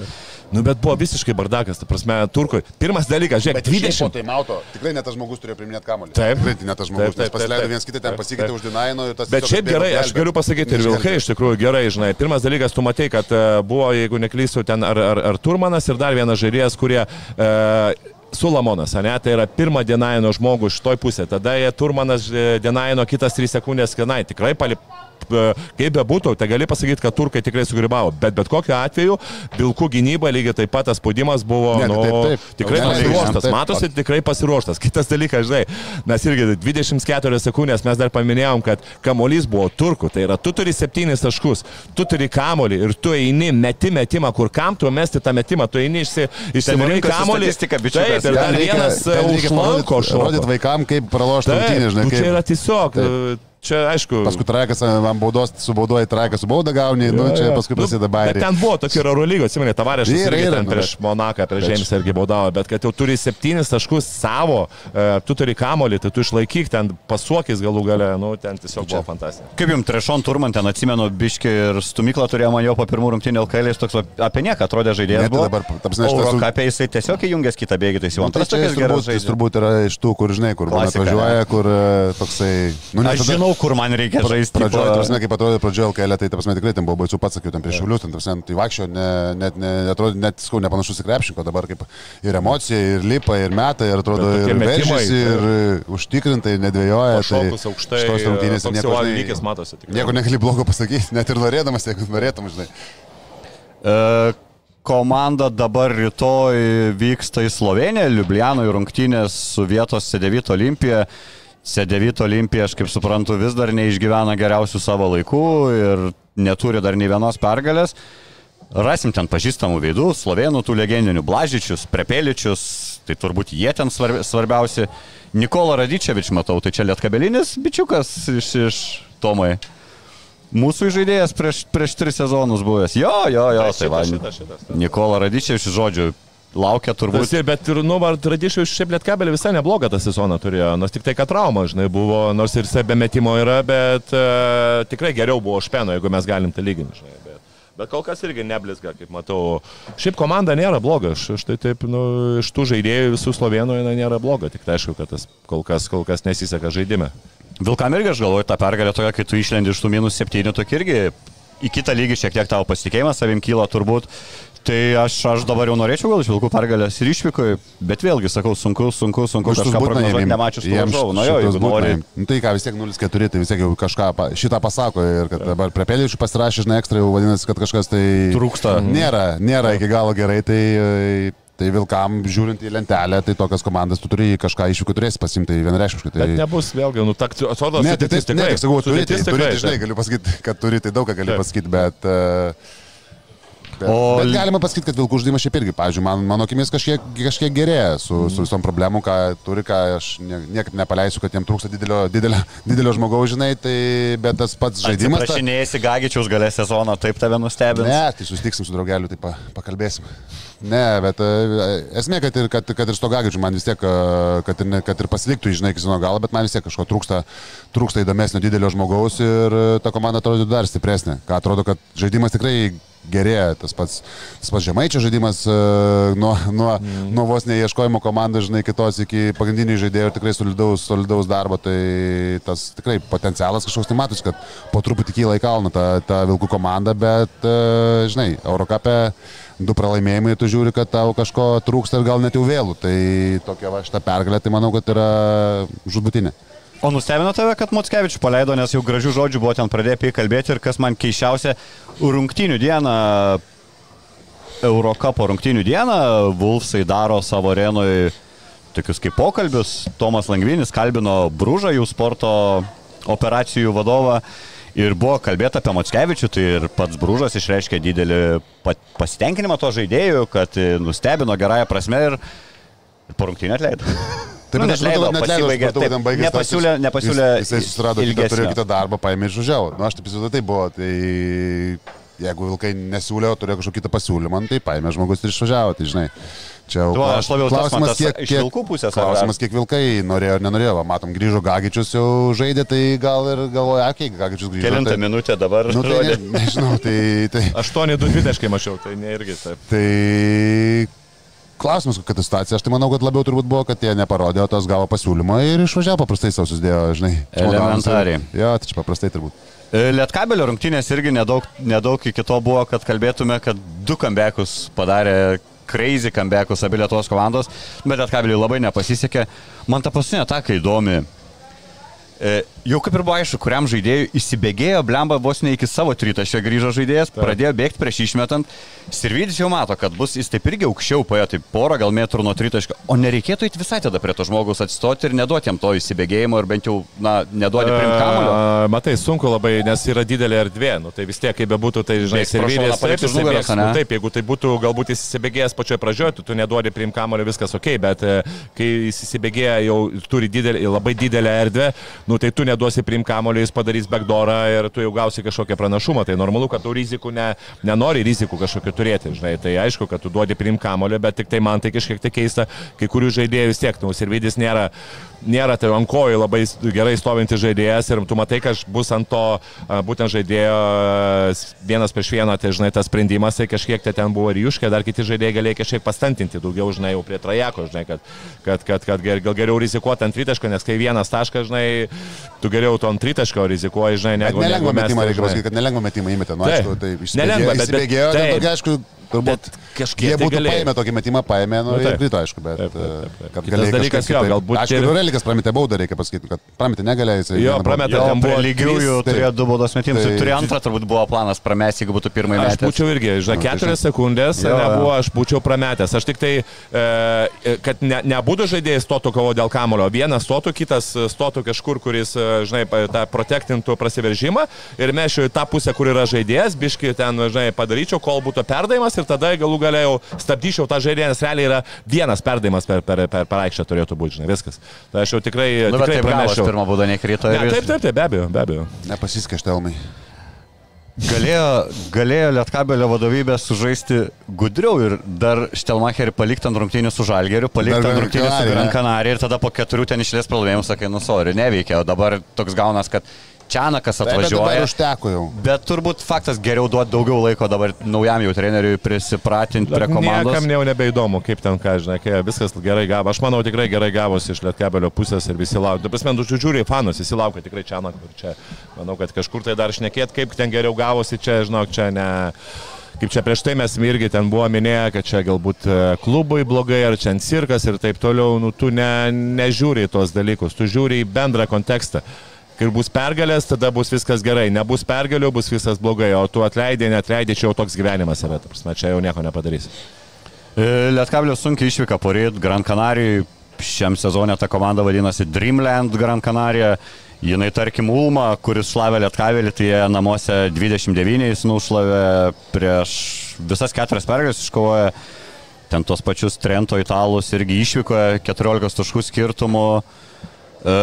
Nu, bet buvo visiškai bardakas, ta prasme, turkui. Pirmas dalykas, žiūrėk, 20. Tai mauto, tikrai ne tas žmogus turėjo priminėti kamuolį. Taip. Tikrai tai ne tas žmogus, Taip, taip, pasileido taip, viens kitą taip, ten, taip, pasikeitė taip. už Dinaino ir tas... Bet šiaip gerai, aš galiu pasakyti ir Vilkai iš tikrųjų gerai, žinai. Pirmas dalykas, tu matai, kad e, buvo, jeigu neklysiu, ten ar, ar, ar Turmanas ir dar vienas žaidėjas, kurie... E, Sulamonas, ne, tai yra pirmą Denaino žmogų iš toj pusė. Tada jie Turmanas e, Denaino kitas 3 sekundės, kanai tikrai palip. E, Kaip be būtų, tai gali pasakyti, kad turkai tikrai sugribavo, bet bet kokiu atveju Vilkų gynyba lygiai taip pat tas spaudimas buvo Ne, nu, taip, taip. tikrai jam, pasiruoštas, taip. matosi tikrai pasiruoštas. Kitas dalykas, žinai, mes irgi 24 sekundės mes dar paminėjom, kad kamolys buvo turkų, tai yra tu turi 7 taškus, tu turi kamolį ir tu eini, meti metimą, kur kam tu mesti tą metimą, tu eini išsi, statistika, bičiukas. Taip, ir dar reikia- vienas reikia užlanko parodyt- šoko. Rodyt vaikam, kaip pralošti Taip, rungtynės, žinai. nu, čia kaip- yra tiesiog. Taip. Čia aišku. Paskui traikas ant baudos, su baudoji traikas, su bauda gauni, nu, čia paskui prasideda Bet bairiai. ten buvo tokia Euro lygo, atsimeni, tavarėšas Yra, irgi ten nu, prieš Monaką, prieš Žemės irgi baudavo, bet kad jau turi septynis taškus savo, e, tu turi kamolį, tai tu išlaikyk ten pasuokis galų gale, nu, ten tiesiog buvo fantastika. Kaip jums Trešon Turman ten atsimenu, biški ir Stumykla turėjo man jo po pirmų rungtynių LKL, jis toks apie nieką atrodė žaidėjas. Ne, tai buvo. dabar, ta prasme, aš esu- Eurocapė jisai tiesiog įjungęs kitą bėgį, tai jis jau Nu, tai antras čia tokias jis turbūt, jis turbūt yra iš tų, kur žinai, kur man atvažiuoja, kur e, toksai... Nu, Aš tada- žinau, kur man reikia žaisti. Pradžioje, ta prasme, kaip atrodė pradžioje LKL, tai ta prasme tikrai ten buvo baisu pats, sakiau, ten prieš šiulius, ten, prasme, tai vaikščio, ne, net, ne, atrodo, net, skau, nepanašus į krepšinko, dabar kaip ir emocija, ir lipa, ir meta, ir atrodo, ir metimai, veržėsi, ir e, užtikrintai, nedvėjoja. Pašokus aukštai, šitos rungtynės nieko, įvykis matosi tikrai. nieko negali blogo pasakyti, net ir norėdamas, jeigu norėtum, žinai. E, Komanda dabar rytoj vyksta į Sloveniją, Liublianoje rungtynės su vietos C9 Olimpija. C9 Olimpija, aš kaip suprantu, vis dar neišgyvena geriausių savo laikų ir neturi dar nei vienos pergalės. Rasim ten pažįstamų veidų, slovenų tų legendinių Blažičius, Prepeličius, tai turbūt jie ten svarbi, svarbiausi. Nikola Radičevič, matau, tai čia lietkabelinis bičiukas iš, iš Tomai. Mūsų žaidėjas prieš, prieš tris sezonus buvęs. Jo, jo, jo, Tai tai va. šitas, šitas, šitas. Nikola Radičevič, žodžiu, laukia turbūt. Tas bet ir, nu, Radišiau šiaip liet kabelį visai neblogą tą sezoną turėjo, nors tik tai, kad trauma, žinai, buvo, nors ir be metimo yra, bet uh, tikrai geriau buvo Špeno, jeigu mes galim tą lyginti, žinai. Bet, bet kol kas irgi neblizga, kaip matau. Šiaip komanda nėra bloga, aš, aš tai taip, nu, iš tų žaidėjų visų slovenų jinai nėra bloga, tik tai aišku, kad tas kol kas, kol kas nesiseka žaidime. Vilkam irgi aš galvoju, ta pergalė tokia, kai tu išlendi iš tų minus septynių, tokia irgi į kitą lygį šiek tiek tavo pasitikėjimas savim kyla turbūt. Tai aš, aš dabar jau norėčiau gal iš Vilkų pergalės ir išvykoj, bet vėlgi sakau, sunku, sunku, sunku Šitus kažką būtina prognozuoti, nemačius tų varžovų. Na jo, šitus jeigu nori. Nu, tai ką, vis tiek 0-4, tai vis tiek jau kažką pa- šitą pasako ir kad dabar prie pelėčių pasirašė, žinai, ekstra jau vadinasi, kad kažkas tai... Trūksta. Nėra, nėra iki galo gerai, tai... Tai vilkam, žiūrint į lentelę, tai tokias komandas tu turi kažką iššūkių turėsi pasimti vienareikšmiškai. Tai... Bet nebus vėlgi, nu, tak, atrodo, Ne, tai, tai, sudėtis ne, tik sakau, turi, tai, turi, tikrai, tai, žinai, galiu pasakyti, kad turi, tai daug ką galiu pasakyti, bet... Uh, Bet, O bet galima pasakyti, kad vilkų žaidimas šiaip irgi, pavyzdžiui, man, mano akimis kažkiek, kažkiek gerėja su, su visom problemom, ką turi, ką aš nie, niekaip nepaleisiu, kad jiem trūksta didelio, didelio, didelio žmogaus, žinai, tai bet tas pats žaidimas... Ta, Prašinėjasi Gagičiaus galę sezono, taip tave nustebins. ne, tai susitiksim su draugeliu, tai pa, pakalbėsim. Ne, bet e, esmė, kad ir, kad, kad ir stogagičių man vis tiek, e, kad ir, kad ir pasiliktų, žinai, iki sezono galo, bet man vis tiek kažko trūksta, trūksta įdomesnio didelio žmogaus ir e, ta komanda atrodo dar stipresnė. Ką atrodo, kad žaidimas tikrai gerėja, tas pats, tas pats žemaičio žaidimas e, nuo, nuo, mm. nuo vos neieškojimo komandos, žinai, kitos iki pagrindinių žaidėjų ir tikrai solidaus, solidaus darbo, tai tas tikrai potencialas kažkoks tai matosi, kad po truputį kyla į kalną ta, ta Vilkų komanda, bet, e, žinai, Eurocapė du pralaimėjimai, tu žiūri, kad tau kažko trūksta ir gal net jau vėlų, tai tokia va šita pergalė, tai manau, kad yra žudbutinė. O nustebino tave, kad Motskevičių paleido, nes jau gražių žodžių buvo ten pradėję apie jį kalbėti ir kas man keiščiausia, rungtinių dieną, Eurocapo rungtinių dieną, Vulfsai daro savo arenui tokius kaip pokalbius. Tomas Langvinis kalbino Brūžą, jų sporto operacijų vadovą. Ir buvo kalbėta apie Motskevičių, tai ir pats Brūžas išreiškė didelį pa- pasitenkinimą to žaidėjų, kad nustebino gerąją prasme ir, ir po rungtynį atleido. Taip, Nu, matau, kad net leido, pasibaigė, supratau, kad ten taip, baigėsi. nepasiūlė, nepasiūlė Jis, jisai susirado, kitą, ilgesnio. turėjo kitą darbą, paėmė ir išvažiavo. Na, aš taip įsivaizduoju, tai buvo. Tai jeigu vilkai nesiūlė, o turėjo kažkokį kitą pasiūlymą, nu, tai paėmė žmogus ir išvažiavo. Tai žinai, čia jau Tuo aš labiau tas man tas iš Vilkų pusės, ar Klausimas, kiek vilkai norėjo ar nenorėjo. Va, matom, grįžo Gagičius jau žaidė, tai gal ir galvoja, okei, okay, Gagičius grįžo. Kelintą tai, minutę dabar Nu, tai ne, nežinau, tai, tai, 8-2-20 mačiau, tai ne irgi taip. tai klausimas, kokia ta situacija. Aš tai manau, kad labiau turbūt buvo, kad jie neparodė, o tas gavo pasiūlymą ir išvažiavo paprastai savo susidėjo, žinai. Elementariai. Jo, tai čia paprastai turbūt. E, Lietkabelio rungtynės irgi nedaug, nedaug iki to buvo, kad kalbėtume, kad du kambekus padarė crazy kambekus abi Lietuvos komandos, bet Lietkabeliui labai nepasisekė. Man ta paskutinė ataka įdomi. E, jau kaip ir buvo aišku, kuriam žaidėjui įsibėgėjo, blemba vos ne iki savo tritašio grįžo žaidėjas, pradėjo bėgti prieš išmetant. Sirvidis jau mato, kad bus jis taip irgi aukščiau paėjo, tai porą gal metrų nuo tritaškio, o nereikėtų eiti visai tada prie to žmogaus atstoti ir neduoti jam to įsibėgėjimo ir bent jau, na, neduoti prim kamulio. A, Matai, sunku labai, nes yra didelė erdvė. Nu, tai vis tiek, kaip bebūtų, tai žinai, paliks už nugaros? Nu, taip, jeigu tai būtų galbūt jis įsibėgėjęs pačioje pradžioje, tu, tu neduodi priim kamulio, viskas ok, bet e, kai jis įsibėgėja jau turi didelį, labai didelę erdvę, nu, tai tu neduosi priim kamulio, jis padarys backdoorą ir tu jau gausi kažkokią pranašumą. Tai normalu, kad tu rizikų ne, nenori rizikų kažkokių turėti, žinai. Tai aišku, kad tu duodi priim kamulio, bet tik tai man tai kažkiek tai keista, kai kurių žaidėjų vis tiek, nu, ir vidis nėra, nėra tai ant kojų labai gerai stovintis žaidėjas ir tu matai, kad bus ant to būtent žaidėjo vienas prieš vieną, tai žinai, tas sprendimas, tai kažkiek tai ten buvo ir juškė, dar kiti žaidėjai galėjo kažkiek pastantinti, daugiau, žinai, jau prie trajeko, žinai, kad, kad, kad, kad gal geriau rizikuoti ant tritaško, nes kai vienas taškas, žinai, tu geriau to ant tritaško rizikuoji, žinai, Bet negu, nelengva negu mes, metimą, tai, reikia žinai. pasakyti, kad nelengva metimą įmetė. Nu, aišku, tai Nelengva, išsibėgėjo, bet- bet- taip. tokia, aišku, turbūt, Bet kažkiek jie tai būtų galėjo. paėmę tokį metimą, paėmė, nu, ir taip. krito, aišku, bet Taip, taip, taip, taip. kad galėjo dalykas, jo, galbūt Aišku, ir- Relikas prametė baudą, reikia pasakyti, kad prametė negalėjo, jisai. Jo, ten prie buvo lygiųjų turėjo du baudos metimus. Tai- Tai turėjo antrą, turbūt buvo planas pramesti, jeigu būtų pirmąjį Aš metą. būčiau irgi, žinai, Nu, tai keturias sekundės, nebuvo, aš būčiau prametęs. Aš tik tai, e, kad ne, nebūtų žaidėjai stotų kovo dėl kamulio. Vienas stotų, kitas stotų kažkur, kuris, e, žinai, pa- tą protektintų prasiveržimą ir mešiu į tą pusę, kur yra žaidėjas, biški ten, žinai, padaryčiau, kol būtų perdavimas ir tada galų galėjau stabdyčiau tą žaidėją, nes realiai yra vienas perdavimas per, per, per, per aikštę turėtų būti, žinai, viskas. Tai aš jau tikrai, Nu, bet tikrai taip gavos, pramešiau. pirmą baudą nekrito. Ne, ir jis- taip, taip, taip, be abejo, be abejo. Nepasiskė štelmai. Galėjo, galėjo Lietkabelio vadovybė sužaisti gudriau ir dar Štelmacherį palikti ant rungtynių su Žalgeriu, palikti ant rungtynių su. Gran Canaria ir tada po keturių ten išlės pralaimėjimų sakai, nu sorry, neveikia, o dabar toks gaunas, kad Čianakas Bet dabar atvažiuoja. užteko jau. Bet turbūt faktas geriau duoti daugiau laiko dabar naujam jau treneriui prisipratinti prie komandos. Niekam jau nebeįdomu, kaip ten ką, žinai, viskas gerai gavo. Aš manau, tikrai gerai gavosi iš Lietkabelio pusės ir visi laukia. Tu prasme, tu žiūri į fanus, visi laukia tikrai čia, na, kur čia. Manau, kad kažkur tai dar šnekėt, kaip ten geriau gavosi, čia, žinok, čia ne. Kaip čia prieš tai mes irgi ten buvo minėję, kad čia galbūt e, klubui blogai, ar čia ant cirkas ir taip toliau, nu tu ne, nežiūri į tuos dalykus, tu žiūri į bendrą kontekstą. Kai bus pergalės, tada bus viskas gerai, nebus pergalių, bus viskas blogai, o tu atleidai, netleidai, čia jau toks gyvenimas yra, prasme, čia jau nieko nepadarysi. E, Lietkabelio sunkiai išvyka poryt Gran Canarijai. Šiam sezonė ta komanda vadinasi Dreamland Gran Canaria. Jinai, tarkim, Ulma, kuris šlavė Lietkabelį, tai jie namuose 29 nušlavė prieš visas keturias pergalės iškovoja. Ten tos pačius Trento italus irgi išvyko 14 taškų skirtumų. E,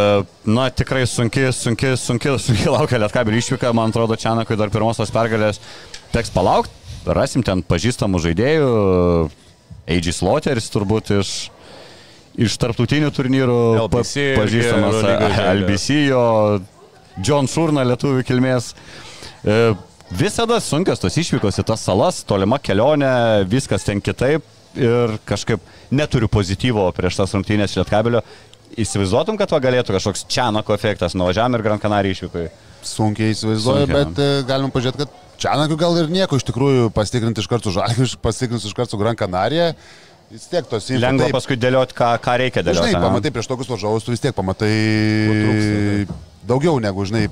Na, tikrai sunki, sunki, sunki, sunki laukia Lietkabelį išvyka. Man atrodo, Čianakui dar pirmosios pergalės teks palaukti. Rasim ten pažįstamų žaidėjų. AG Sloteris turbūt iš, iš tarptautinių turnyrų pa- LBC irgi pažįstamas. LBC, jo John Šurna lietuvių kilmės. E, Visada sunkios tos išvykos į tas salas, tolima kelionė, viskas ten kitaip ir kažkaip neturiu pozityvo prieš tas rungtynės Lietkabelio. Įsivaizduotum, kad va galėtų kažkoks Čianako efektas nuvažiavam ir Gran Canaria išvykai. Sunkiai įsivaizduoju, Sunkiai, bet e, galim pažiūrėti, kad Čianakiu gal ir nieko iš tikrųjų pasitikrinti iš karto Žalgiris, pasitikrinti iš karto Gran Canaria. Vis tiek tos info- Lengva taip, paskui dėlioti, ką, ką reikia Žinai, dėlioti. ane? pamatai prieš tokius varžovus, tu vis tiek pamatai trūksta, daugiau negu, žinai,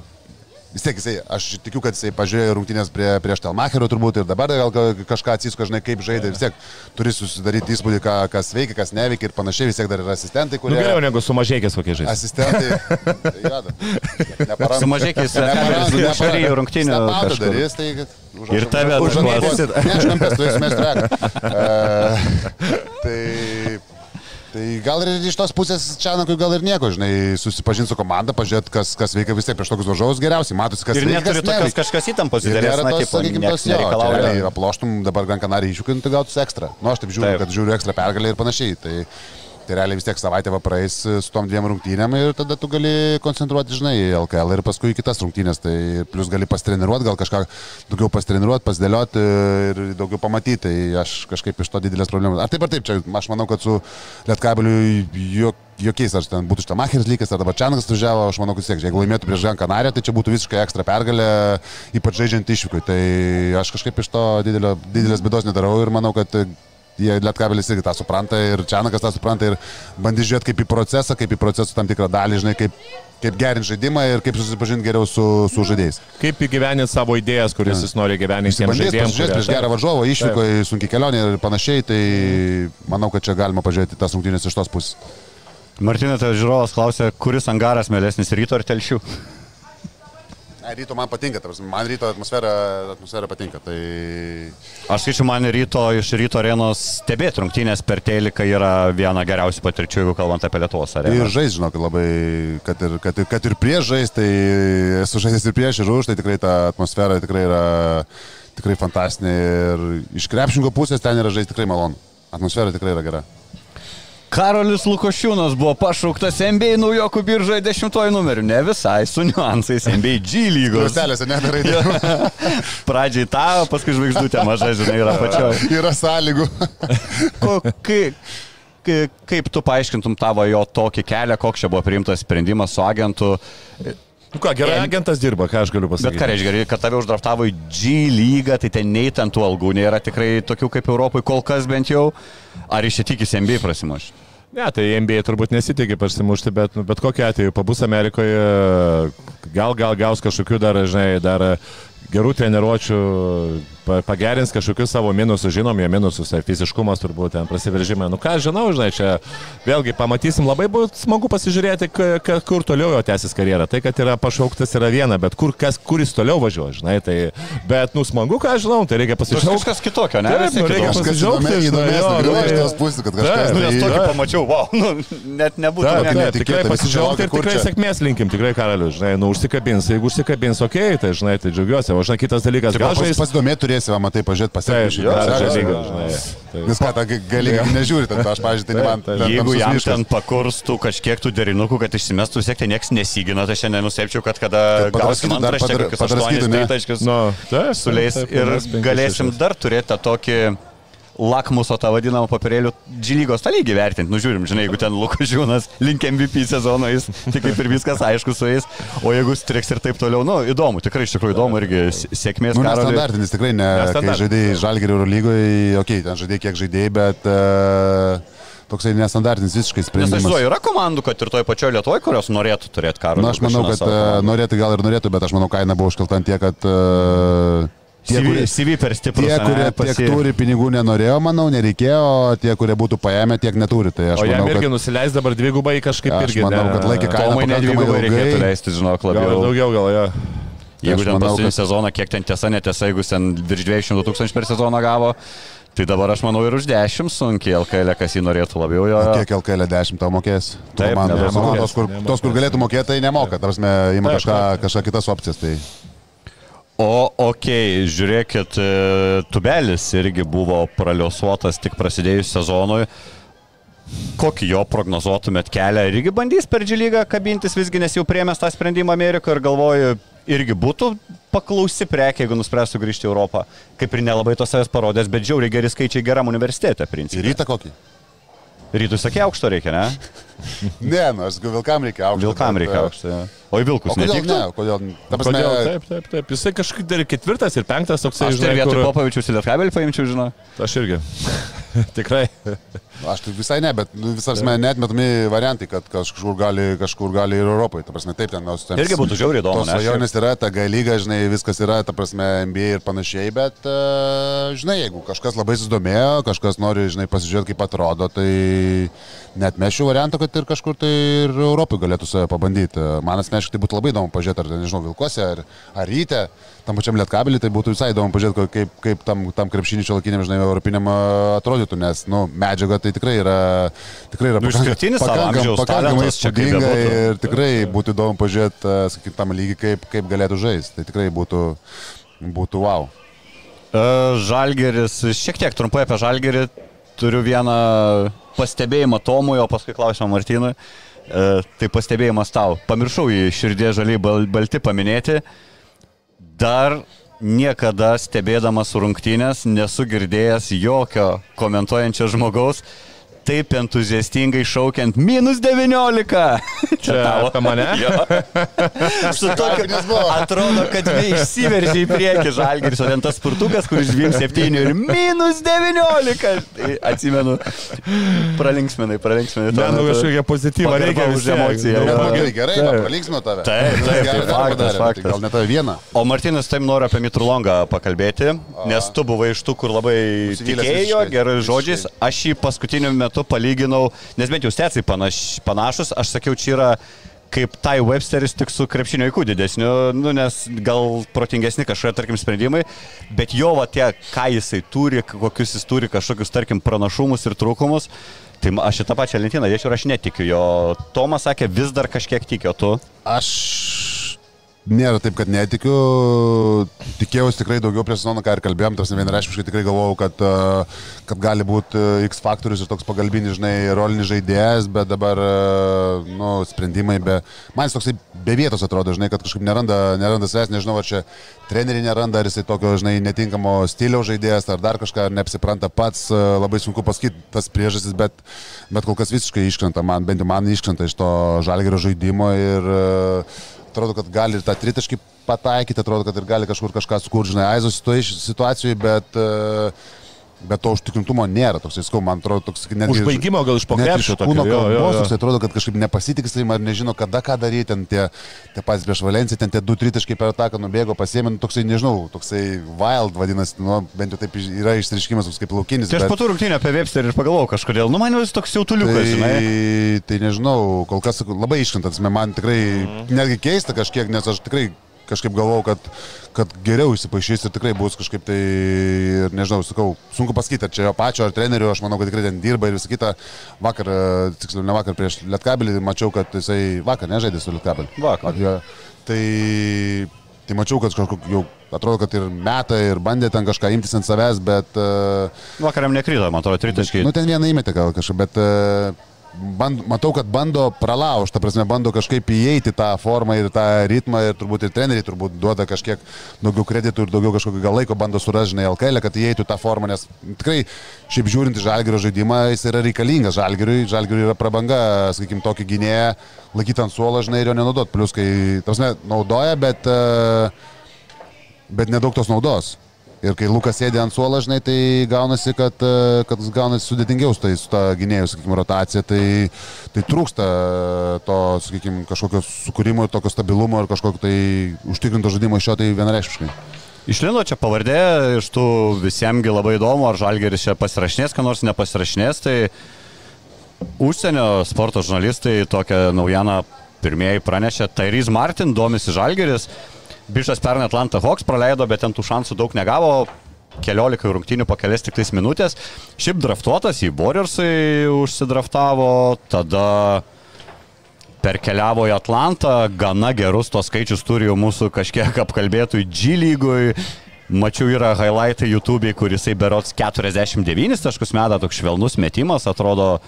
vis tiek jisai, aš tikiu, kad jisai pažiūrėjo rungtynės prie, prieš Telmacherio turbūt ir dabar gal ka- kažką atsisko, žinai, kaip žaidė, vis tiek turi susidaryti įspūdį, ką, kas veikia, kas neveikia ir panašiai, vis tiek dar yra asistentai, Nu, kurie... geriau negu sumažėkės kokie žaidėjai. Asistentai. tai yra, neparanku. Su mažiekiais Neparanku, Lietkabelio šalių rungtynių Stepatą kažkur. darys, tai kad už- Ir tave už užduos. Ne, aš kampės, tu esi mestrek. Tai... Tai gal ir iš tos pusės Čianakui gal ir nieko, žinai, susipažinti su komanda, pažiūrėti, kas, kas veikia vis tiek prieš tokius varžovus geriausiai, matosi, kas Ir veikia, neturi kas tokios kažkas įtampos Ir nėra tos, sakykime, tos nereikalauja. realiai aploštum dabar Gran Canaria iššūkį, tai gautus ekstra. Nu, aš taip žiūriu, taip. kad žiūriu ekstra pergalę ir panašiai. Tai, tai realiai vis tiek savaitę va praeis su tom dviem rungtynėm ir tada tu gali koncentruoti, žinai, į LKL ir paskui į kitas rungtynės. Tai plus gali pastreniruoti, gal kažką daugiau pastreniruoti, pasidėlioti ir daugiau pamatyti. Tai aš kažkaip iš to didelės problemos. Ar taip ar taip, čia aš manau, kad su Lietkabeliu jok, jokiais, ar ten būtų Štamacheris lygas, ar dabar Čianas važiavo, aš manau, kad tiek, jeigu laimėtų prieš Žan Kanariją, tai čia būtų visiškai ekstra pergalė, ypač žaidžiant išvykui. Tai aš kažkaip iš to didelio, didelės bėdos nedarau ir manau, kad jie Lietkabelis irgi tą supranta ir Čianakas tą supranta ir bandys žiūrėti kaip į procesą, kaip į procesų tam tikrą dalį, žinai, kaip, kaip gerinti žaidimą ir kaip susipažinti geriau su, su žaidėjais. Kaip įgyveninti savo idėjas, kuris jis nori gyveninti tiems žaidėjams. pasižiūrėti prieš gerą varžovą, išvyko į sunkiai kelionę ir panašiai, tai manau, kad čia galima pažiūrėti tas rungtynės iš tos pusės. Martinai, tai žiūrovas klausė, kuris angaras mėlesnis ryto ar telšių? Ne, ryto man patinka, prasme, man ryto atmosfera, atmosfera patinka. Tai Aš skaičiu, man ryto iš ryto arenos stebėti rungtynės per teliką yra viena geriausių patirčių, jeigu kalbant apie Lietuvos Ir areną. žais, žinok, labai, kad ir, kad, ir, kad ir prieš žais, tai esu žaidęs ir prieš ir už, tai tikrai ta atmosfera tikrai yra tikrai fantastinė ir iš krepšingo pusės ten yra žais tikrai malonu. Atmosfera tikrai yra gera. Karolis Lukošiūnas buvo pašauktas NBA naujokų biržoje dešimtojų numeriu. Ne visai su niuansais NBA G lygos. Krostelėse nedarai. Pradžiai tą, paskui žvaigždutė maža, žinai, yra pačioje. yra sąlygų. Ko, kai, kaip tu paaiškintum tavo jo tokį kelią, koks čia buvo priimtas sprendimas su agentu? Nu ką, gerai En- agentas dirba, ką aš galiu Bet pasakyti. ką reiškia, kad tave uždraftavo į G lygą, tai ten nei ten tų algų nėra tikrai tokių kaip Europoje kol kas bent jau. Ar iš čia tikisi NBA prasimuš? Ne, tai NBA turbūt nesitikė pasimušti, bet, nu, bet kokiu atveju pabus Amerikoje, gal, gal gaus kažkokių dar, žinai, dar gerų treniruočių, pagerins kažkokius savo minusus, žinom, jo minusus, tai fiziškumas turbūt ten prasiveržimai. Nu ką, žinau, žinai, čia vėlgi pamatysim, labai bus smagu pasižiūrėti, kur toliau jo tęsis karjerą. Tai, kad yra pašauktas, yra viena, bet kur, kas, kur jis toliau važiuoja, žinai, tai, bet, nu, smagu, ką aš žinau, tai reikia pasižiūrėti. Kažkas kitokio, ne? Taip, nu, reikia įdomesnio, jo, galiu tai- iš tos pusės, kad kažkas Taip, Nu, nes tai- tokį Taip. pamačiau, wow, nu, net nebūtų. Taip, taip, netikėta, tikrai laukia, ir kur tikrai sėkmės linkim, tikrai karalius, žinai, nu užsikabins, jeigu užsikabins, okei, okay, tai žinai, tai džiaugiuosi, o žinai, kitas dalykas, gal žais. Pasidomėti turėsi, va, matai, pažiūrėti, pasiekti. tai- Vis ką, gali nežiūri, ten, aš, pažiūrėjau, tai man. Ten Jeigu jam miškas. ten pakurstų kažkiek tų derinukų, kad išsimestų, tai niekas nesigina, tai šiandien nustepčiau, kad kada Kad gausim padar- kokius? 8 taškius Nu, suleis ir galėsim dar turėti tą tokį lakmuso tą vadinamą papirėlių G-lygos tą lygį vertinti. Nu, žiūrim, žinai, jeigu ten Lukašiūnas link MVP sezono, jis tai kaip ir viskas aišku su jais, o jeigu striks ir taip toliau, nu, įdomu, tikrai iš tikrųjų įdomu irgi sėkmės Nu, karaliui. nestandartinis tikrai, ne, kai žaidėjai Žalgirių Euro lygoje, okei, okay, ten žaidėjai kiek žaidėjai, bet uh, toksai nestandartinis visiškai Nes aš sprendimas. žinau, yra komandų, kad ir toj pačioj Lietuvoje, kurios norėtų turėti karą. Na, aš manau, kad uh, norėtų gal ir norėtų, bet aš manau, kaina buvo užkelta ant tiek, kad uh, tie, CV, kurie, CV per stiprus. tie, kurie pasi- tiek turi pinigų nenorėjo, manau, nereikėjo, o tie, kurie būtų paėmę, tiek neturi. Tai aš O jam manau, irgi kad, nusileis dabar dvigubai kažkaip Aš irgi. manau, ne- kad laikė kainą Tomai pakankamai dvigubai reikėtų leisti, žinok, Gal labiau. daugiau, gal jo. Jeigu Aš ten manau, paskutinį kad- sezoną, kiek ten tiesa, netiesa, jeigu ten virš 200 tūkstančių per sezoną gavo, tai dabar aš manau ir už 10 sunkiai LKL, kas jį norėtų labiau jo. Kiek LKL 10 tau mokės? Taip, man, nedaug manau, mokės, tos, kur, tos, kur galėtų mokėti, tai nemoka. Tarsi, ima kažką, kažką kitas opcijas. Tai... O, okei, okay, žiūrėkit, e, tubelis irgi buvo praliosuotas tik prasidėjus sezonui. Kokį jo prognozuotumėt kelią? Ir irgi bandys per džilygą kabintis, visgi nes jau priemęs tą sprendimą Amerikoje ir galvoju, irgi būtų paklausi prekė, jeigu nuspręstų grįžti į Europą. Kaip ir nelabai to savęs parodęs, bet žiauriai geri skaičiai geram universitete, Ir principai. rytą kokį? Rytų sakė aukšto reikia, ne? Ne, nu, aš galvoju, vilkam reikia aukšto. Vilkam reikia e, aukšto. jo. O į vilkus O kodėl netiktų? ne? Kodėl? Ta prasme, Kodėl? Taip, taip, taip. Jisai kažkaip dar ir ketvirtas ir penktas toksai, Aš tai žinai, vietoj kur... Popavičius į Lietkabelį paimčiau, žinau. Aš irgi. Tikrai. Aš tai visai ne, bet nu, visas mes netmetami variantai, kad kažkur gali, kažkur gali ir Europai. Ta prasme, taip ten nors ten. Irgi būtų žiauriai įdomu, svajonės yra, ta galyga, žinai, viskas yra, ta prasme, NBA ir panašiai, bet, uh, žinai, jeigu kažkas labai susidomėjo, kažkas nori, žinai, pasižiūrėti, kaip atrodo, tai net mešiu variantą, kad ir kažkur tai ir Europai galėtų save pabandyti. Man asmeniškai tai būtų labai įdomu pažiūrėti, ar, nežinau, Vilkose, ar, ar ryte, tam pačiam lietkabelį, tai būtų visai įdomu pažiūrėti, kaip, kaip tam, tam krepšinį šiolakiniam, žinai, europiniam atrodytų, nes, nu, medžiaga tai tikrai yra, tikrai yra Nu, pakankamai čia kaip įspūdinga ir tikrai būtų įdomu pažiūrėti, a, sakykim, tam lygį, kaip, kaip galėtų žaisti. Tai tikrai būtų, būtų wow. E, Žalgeris, šiek tiek trumpai apie Žalgerį, turiu vieną pastebėjimą Tomui, o paskui klausimą Martynui. E, Tai pastebėjimas tau. Pamiršau į širdį žaliai bal, balti paminėti. Dar niekada stebėdamas rungtynės nesu girdėjęs jokio komentuojančio žmogaus taip entuziastingai šaukiant minus 19. Čia apie mane? Su tokiu, atrodo, kad išsiveržė į priekį žalgeris, o ten tas spurtukas, kuris žvim 7 ir minus 19. Tai atsimenu, pralinksminai. tuo Ne, nu kažkokia pozityva reikia už emociją, Gerai, gerai, Taip. va, pralinksmino tave. Taip, taip, Gerai tai darbą faktas, darė, faktas. tai Gal ne tave vieną. O Martinas, taip noriu apie Mitrulongą pakalbėti, nes tu buvai iš tų, kur labai tikėjo visiškai. žodžiais. Aš jį paskutiniu metu palyginau, nes bent jau stecai panaš, panašus, aš sakiau, čia yra kaip Tai Websteris tik su krepšinio įkų didesniu, nu, nes gal protingesni kažkokie, tarkim, sprendimai, bet jo va tie, ką jisai turi, kokius jis turi kažkokius, tarkim, pranašumus ir trūkumus, tai aš šitą pačią lentyną dėčiau ir aš netikiu jo. Tomas sakė, vis dar kažkiek tikiu, tu? Aš nėra taip, kad netikiu. Tikėjausi tikrai daugiau prie sezono, ką ir kalbėjom, tas vienareiškiškai tikrai galvojau, kad, e, kad gali būti e, X faktorius ir toks pagalbinis, žinai, rolinis žaidėjas, bet dabar, e, nu, sprendimai be... Man jis toksai be vietos atrodo, žinai, kad kažkaip neranda, neranda savęs, nežinau, ar čia treneriai neranda, ar jisai tokio, žinai, netinkamo stiliaus žaidėjas, ar dar kažką, ar neapsipranta pats, labai sunku pasakyti tas priežastis, bet, bet kol kas visiškai iškrenta, man, bent jau man iškrenta iš to žalgerio žaidimo ir uh, atrodo, kad gali ir tą tritaškį pataikyti, atrodo, kad ir gali kažkur kažką sukurti, žinai, Aizos situacijoje, bet, e, bet to užtikrintumo nėra. Toks, sakau, man atrodo, toks netgi... Užbaigimo gal iš po net krepšio iš kūno kalbos, toks atrodo, kad kažkaip nepasitiksim ar nežino, kada ką daryti, ten tie, tie patys prieš Valenciją, ten tie du tritaškai per ataką nubėgo, pasiėmė, nu, toksai, nežinau, toksai wild vadinasi, nu, bent jau taip yra išriškimas, toks kaip laukinis. Tai aš bet- po tų rungtynę apie Websterį ir pagalvojau kažkodėl, nu man jis toks jautuliukas, žinai. Tai, tai nežinau, kol kas labai iškantas, man tikrai Mhm. netgi keista kažkiek, nes aš tikrai kažkaip galvau, kad, kad geriau įsipašys ir tikrai bus kažkaip tai, nežinau, sakau, sunku pasakyti, ar čia jo pačio, ar trenerių, aš manau, kad tikrai ten dirba ir visą kitą. Vakar, e, tiksliau, ne vakar prieš Lietkabelį, mačiau, kad jisai vakar nežaidė su Lietkabeliu. Vakar. Jo. Tai, tai mačiau, kad kažkok jau atrodo, kad ir meta, ir bandė ten kažką imtis ant savęs, bet... Uh, Vakariam nekryto, man atrodo, tritaškai. Nu, ten vieną įmetė gal kažkaip, bet e, band, matau, kad bando pralaužti, ta prasme, bando kažkaip įeiti tą formą ir tą ritmą ir turbūt ir treneriai turbūt duoda kažkiek daugiau kreditų ir daugiau kažkokio gal laiko bando surasti, žinai, LKL, kad įeitų tą formą, nes tikrai šiaip žiūrint į žalgerio žaidimą, jis yra reikalingas žalgeriui, žalgeriui yra prabanga, sakykim, tokį gynėją laikyti ant suolo, žinai, ir jo nenaudot, plus kai, ta prasme, naudoja, bet, e, bet nedaug tos naudos. Ir kai Lukas sėdė ant suolo, žinai, tai gaunasi, kad, e, kad gaunasi sudėtingiau su, tai, su ta gynėjų, sakykime, rotacija, tai, tai trūksta to, sakykime, kažkokio sukūrimo ir tokio stabilumo ir kažkokio tai užtikrinto žaidimo iš jo, tai vienareiškiškai. Išlindo čia pavardė, iš tų visiemgi labai įdomu, ar Žalgeris čia pasirašinės, ką nors nepasirašinės, tai užsienio sporto žurnalistai tokią naujieną pirmieji pranešė, Tyrese Martin domisi Žalgeris, Bišas pernai Atlanta Hawks praleido, bet ten tų šansų daug negavo, keliolika rungtynių po kelias tik tais minutės. Šiaip draftuotas į Warriorsai užsidraftavo, tada perkeliavo į Atlantą, gana gerus tos skaičius turi jau mūsų kažkiek apkalbėtų G lygui. Mačiau yra highlightai YouTube, kur jisai berots 49 taškus meta, toks švelnus metimas, atrodo,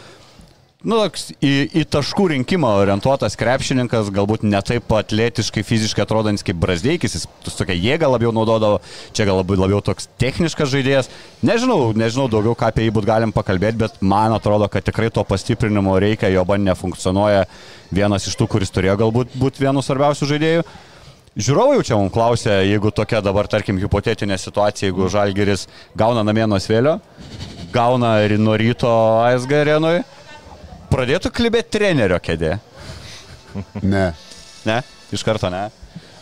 nu, toks į, į taškų rinkimą orientuotas krepšininkas, galbūt ne taip atletiškai, fiziškai atrodantis kaip Brasdeikis, jis tokia jėga labiau naudodavo, čia gal labiau, labiau toks techniškas žaidėjas. Nežinau, nežinau daugiau, ką apie jį būtų galim pakalbėti, bet man atrodo, kad tikrai to pastiprinimo reikia, jo ban nefunkcionuoja vienas iš tų, kuris turėjo galbūt būti vienu svarbiausių žaidėjų. Žiūrovai jau čia mums klausė, jeigu tokia dabar, tarkim, hipotetinė situacija, jeigu Žalgeris gauna namie nuo svėlio, gauna ir nuo ryto ASG arenui, pradėtų klibėti trenerio kėdė. Ne. Ne? Iš karto ne.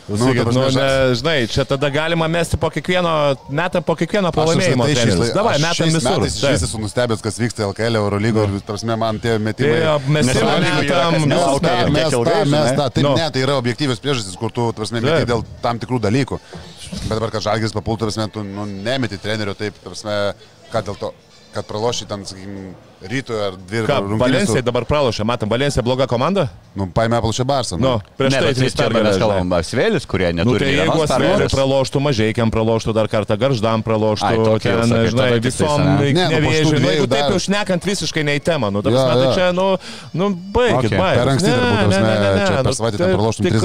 Nu, ta nu, ne, žinai, čia tada galima mesti po kiekvieno, metam po kiekvieno Aš pralaimėjimo. apskritai šiais Davai, metam šiais visur. metais Taip. Aš esu nustebęs, kas vyksta LKL, Eurolygo ir, tarsi, man tie metimai. Tai mes jau metam, Mes tą, mes tą, mes tą. Taip, Nu. ne, tai yra objektyvios priežastys, kur tu, tarsi, meti Taip. dėl tam tikrų dalykų. Bet dabar, kad žalgis papultų, tarsi, tu nu, nemeti trenerio taip, tarsi, ką dėl to, kad praloši ten, sakykime, ryto ar dvi rungtynės Valencija dabar pralošė, matom, Valencija bloga komanda? Nu, paėmė apalšę Barsą. Nu, prieš ne, tai trys mes pergalės, žinai. kalbam apie svėlis, kurie Nu, neturi tai nei jeigu pergalės. praloštų, mažiekiam praloštų dar kartą, garždam praloštų, Ai, tokie ten, sakai, žinai, visom ane? Ne, nu, Nu, jeigu taip jau šnekant visiškai ne į temą, nu, ta Jo, prasme, tai čia, nu, nu baigit, Okay. baigit. Per anksti Ne, ne, tarsi, ne, ne, čia nu, per savaitę ten praloštum tris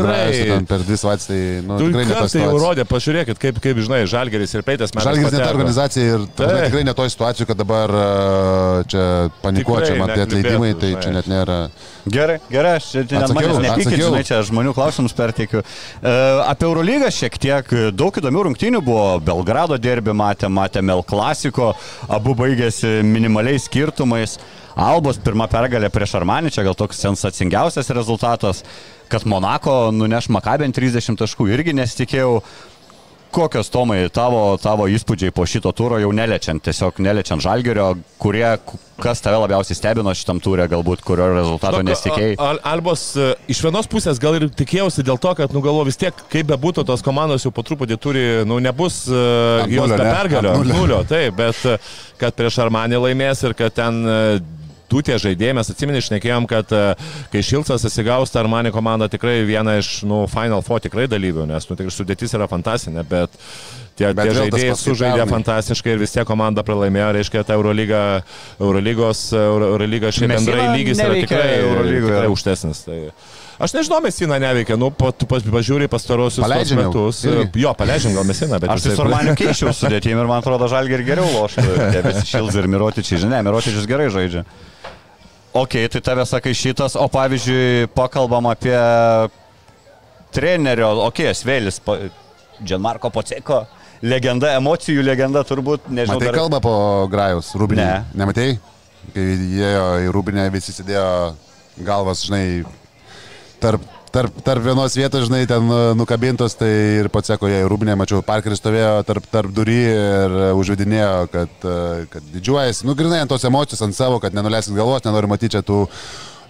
ten per dvi savaitės, tai, nu, tikrai ne kartą jau rodė, pažiūrėkit, kaip, kaip žinai, Žalgeris ir Peitas metais. Žalgiris ne ta pateko. organizacija ir tikrai ne toj situacijai, kad dabar a, čia panikuočia, Tikrai man tie neklibėtų, atleidimai, tai čia net nėra. Gerai, gerai, aš čia net manęs nepykit, žinai, čia žmonių klausimus perteikiu. E, apie Eurolygą šiek tiek daug įdomių rungtynių buvo. Belgrado derbi matėm, matėm El Klasiko, abu baigėsi minimaliais skirtumais. Albos pirma pergalė prieš Armanį, čia gal toks sensacingiausias rezultatas, kad Monako nuneš Makabent 30 taškų irgi nesitikėjau. Kokios Tomai tavo, tavo įspūdžiai po šito turo, jau neliečiant, tiesiog neliečiant žalgerio, kurie, kas tave labiausiai stebino šitam turė, galbūt kurio rezultato Tok, nesitikėjai? Al Albos e, iš vienos pusės gal ir tikėjausi dėl to, kad, nu galvo vis tiek, kaip bebūtų, tos komandos jau po truputį turi, nu nebus uh, jos nulio, be pergalio, nulio. taip, bet kad prieš Armanį laimės ir kad ten uh, du tie žaidėjai, mes atsimeni, išnekėjom, kad e, kai Šilcas įsigaus, tai Armani komanda tikrai viena iš, nu, Final Four tikrai dalyvių, nes, nu, tikrai sudėtis yra fantasinė, bet tie, Bet tie žaidėjai sužaidė fantastiškai ir vis tiek komanda pralaimėjo, reiškia, ta Eurolyga, Eurolygos, Euro- Eurolyga šiaip bendrai lygis yra tikrai, Eurolygoje. tikrai aukštesnis. Tai... Aš nežinau, Mesina neveikia, nu, pa- tu pas- pažiūri pastarosius metus. Irgi. Jo, paleidžiam gal Mesina, bet Aš tai Armaniu keičiau sudėtimi ir man atrodo žalgi ir geriau loštų. Tie visi Šilds ir Mirotičiai, žinai, Mirotičius gerai žaidžia. Ok, tai tave sakai šitas, o pavyzdžiui, pakalbam apie trenerio, ok, Svėlis, Džanmarko Poceko, legenda, emocijų legenda turbūt, nežinau. Matai dar- kalbą po Grajus, Rūbinė. Ne. Nematei? Kai įėjo į Rūbinę, visi sėdėjo galvas, žinai, tarp, tarp, tarp vienos vietos, žinai, ten e, nukabintos, tai ir pats sako, jie į Rūbinę, mačiau, Parkeris stovėjo tarp, tarp durį ir užvedinėjo, kad, e, kad didžiuojasi, nu, grinai ant tos emocijos, ant savo, kad nenuleisit galvos, nenori matyti čia tų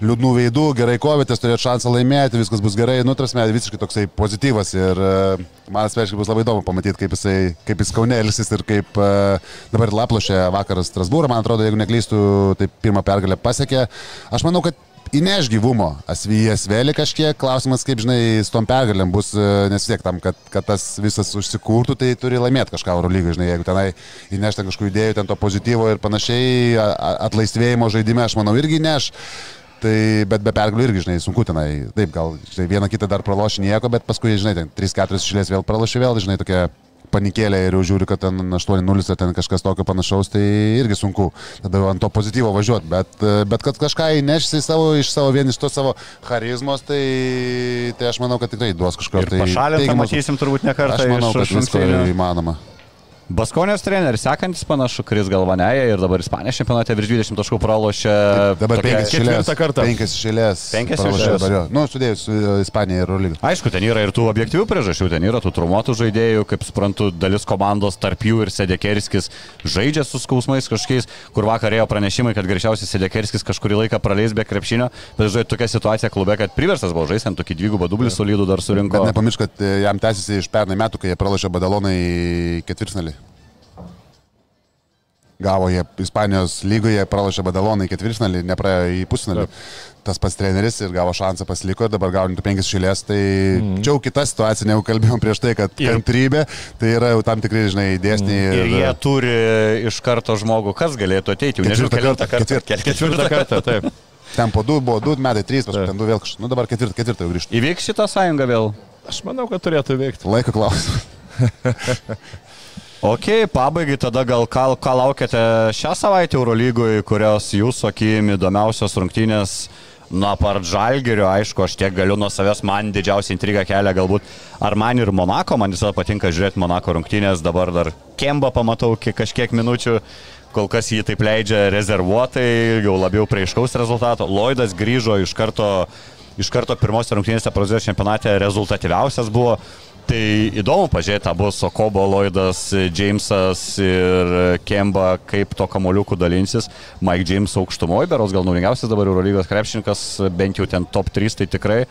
liūdnų veidų, gerai kovėtės, turėt šansą laimėti, viskas bus gerai, nu, trasme, visiškai toksai pozityvas ir e, man asmeniškai bus labai įdomu pamatyti, kaip jisai, kaip jis kaunėlisis ir kaip dabar laplošė vakaras Strasbūrą, man atrodo, jeigu neklystų, tai pirmą pergalę pasiekė. Aš manau, kad įneš gyvumo, asvyjas vėlį kažkiek, klausimas, kaip žinai, su tom pergalėm bus, e, nes tiek tam, kad, kad tas visas užsikurtų, tai turi laimėti kažką Eurolygai, žinai, jeigu tenai įneš ten kažkokių idėjų, ten to pozityvo ir panašiai, atlaisvėjimo žaidime, aš manau, irgi neš. Tai, bet be pergalių irgi, žinai, sunku tenai. Taip, gal žinai, vieną kitą dar praloši nieko, bet paskui, žinai, ten 3-4 išėlės vėl praloši vėl, žinai, tokia panikėlė ir jau žiūri, kad ten 8-0 ar ten kažkas tokio panašaus, tai irgi sunku tada ant to pozityvo važiuoti. Bet, e, bet kad kažką įnešsi savo, iš savo vien iš to savo charizmos, tai, tai aš manau, kad tikrai duos kažko. Ir tai pašalintą matysim turbūt ne kartą Aš manau, iš kad visko įmanoma. Baskonės treneris, sekantis panašu, Kris Galvanėje ir dabar Ispanijos čempionate virš 20 taškų pralošė. Dabar tokia- penkias išėlės. ketvirtą kartą. Penkias išėlės. Penkias pralošė išėlės. dabar jo. Nu, sudėjus su Ispanija ir Eurolygą. Aišku, ten yra ir tų objektyvių priežasčių, ten yra tų trumuotų žaidėjų, kaip suprantu, dalis komandos tarp jų ir Sedekerskis žaidžia su skausmais kažkokiais, kur vakar ėjo pranešimai, kad greičiausiai Sedekerskis kažkurį laiką praleis be krepšinio, bet žodžiu, tokia situacija klube, kad priversas buvo žaisti ant tokį dvigubą dublį solidų dar surinko. Bet nepamiršk, kad e, jam tęsiasi iš pernai metų, kai jie pralašė Badalonai ketvirtfinalį. Gavo jie Ispanijos lygoje, pralašė Badalonai į ketvirtfinalį, nepraėjo į pusfinalį. Tas pats treneris ir gavo šansą pasiliko ir dabar gauni tų penkis šilės. Tai mm. čia jau kita situacija, negu kalbėjom prieš tai, kad Ir- kantrybė, tai yra jau tam tikrai, žinai, dėsniai. Ir jie turi iš karto žmogų, kas galėtų ateiti. Jau nežinau, Ketvirtą kelintą kartą, kartą. ketvirtą. Ketvirtą kartą, taip. Ten po du buvo du metai, trys, paskui ten du vėl kažkas. Nu dabar ketvirtą, ketvirtą jau grįžtų. Įvyks šitą sąjungą vėl. Aš manau, kad turėtų veikti. Laiko klausimas. Ok, pabaigai tada gal ką, ką laukiate šią savaitę Eurolygoje, kurios jūsų akim įdomiausios rungtynės, nuo part žalgerio, aišku, aš tiek galiu nuo savęs, man didžiausia intriga kelia galbūt ar man ir Monako, man visada patinka žiūrėti Monako rungtynės, dabar dar Kemba pamatau ki- kažkiek minučių. Kol kas jį taip leidžia rezervuotai, jau labiau prie iškaus rezultato. Lloydas grįžo iš karto, iš karto pirmosios rungtynėse Prancūzijos čempionate rezultatyviausias buvo. Tai įdomu pažiūrėti, abu Sokobo, Lloydas, Jamesas ir Kemba, kaip to kamoliukų dalinsis. Mike James aukštumoje, beros gal nulingiausias dabar Eurolygos krepšininkas, bent jau ten top 3, tai tikrai.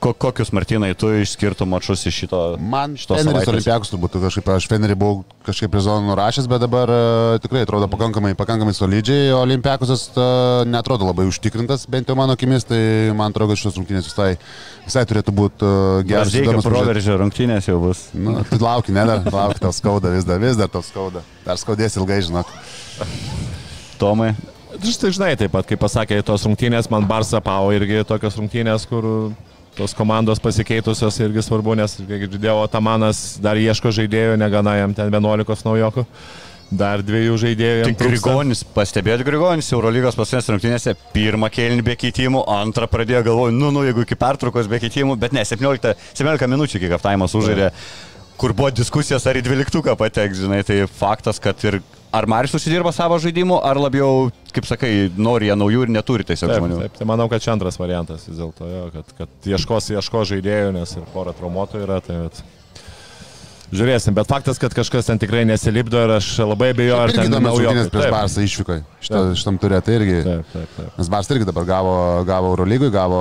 Ko, kokius Martinai tu išskirtum mačius iš šito? Man šitos Feneris? Olimpiakus turbūt kažkaip, aš Fenerį buvau kažkaip prie zonų nurašęs, bet dabar uh, tikrai atrodo pakankamai, pakankamai solidžiai, o Olimpiakusas uh, netrodo labai užtikrintas, bent jau mano akimis, tai man atrodo, kad šios rungtynės visai, visai turėtų būti uh, geras. Varžet- proveržio rungtynės jau bus. Nu, tu lauki, ne, dar lauki, tau skauda, vis dar, vis dar tau skauda. Dar skaudės ilgai, žinok. Tomai. Štai žinai, taip pat, kaip pasakė, tos rungtynės, man Barsa Pau irgi tokios rungtynės, kur tos komandos pasikeitusios irgi svarbu, nes, kaip girdėjau, Tamanas dar ieško žaidėjų, negana jam ten 11 naujokų. Dar dviejų žaidėjų. Tik. Grigonis, pastebėt Grigonis, Eurolygos paskutinės rungtynėse, pirmą kėlinį be keitimų, antrą pradėjo galvoju, nu, nu, jeigu iki pertraukos be keitimų, bet ne, 17, 17 minučių iki kaftaimas užžaidė, kur buvo diskusijos ar į dvyliktuką pateks, žinai, tai faktas, kad ir ar Marius užsidirba savo žaidimų, ar labiau, kaip sakai, nori jie naujų ir neturi tiesiog Taip, žmonių. taip, tai manau, kad čia antras variantas vis dėlto, jo, kad, kad ieškos, ieško žaidėjų, nes ir pora traumuotų yra. Tai, bet... Žiūrėsim, bet faktas, kad kažkas ten tikrai nesilipdo ir aš labai abejoju, ar ten įdomios naujo- rungtynės prieš Taip, Barsą išvyko. Šito, šitam turė tai irgi. Taip, taip, taip. Nes Barsas irgi dabar gavo, gavo Eurolygui, gavo...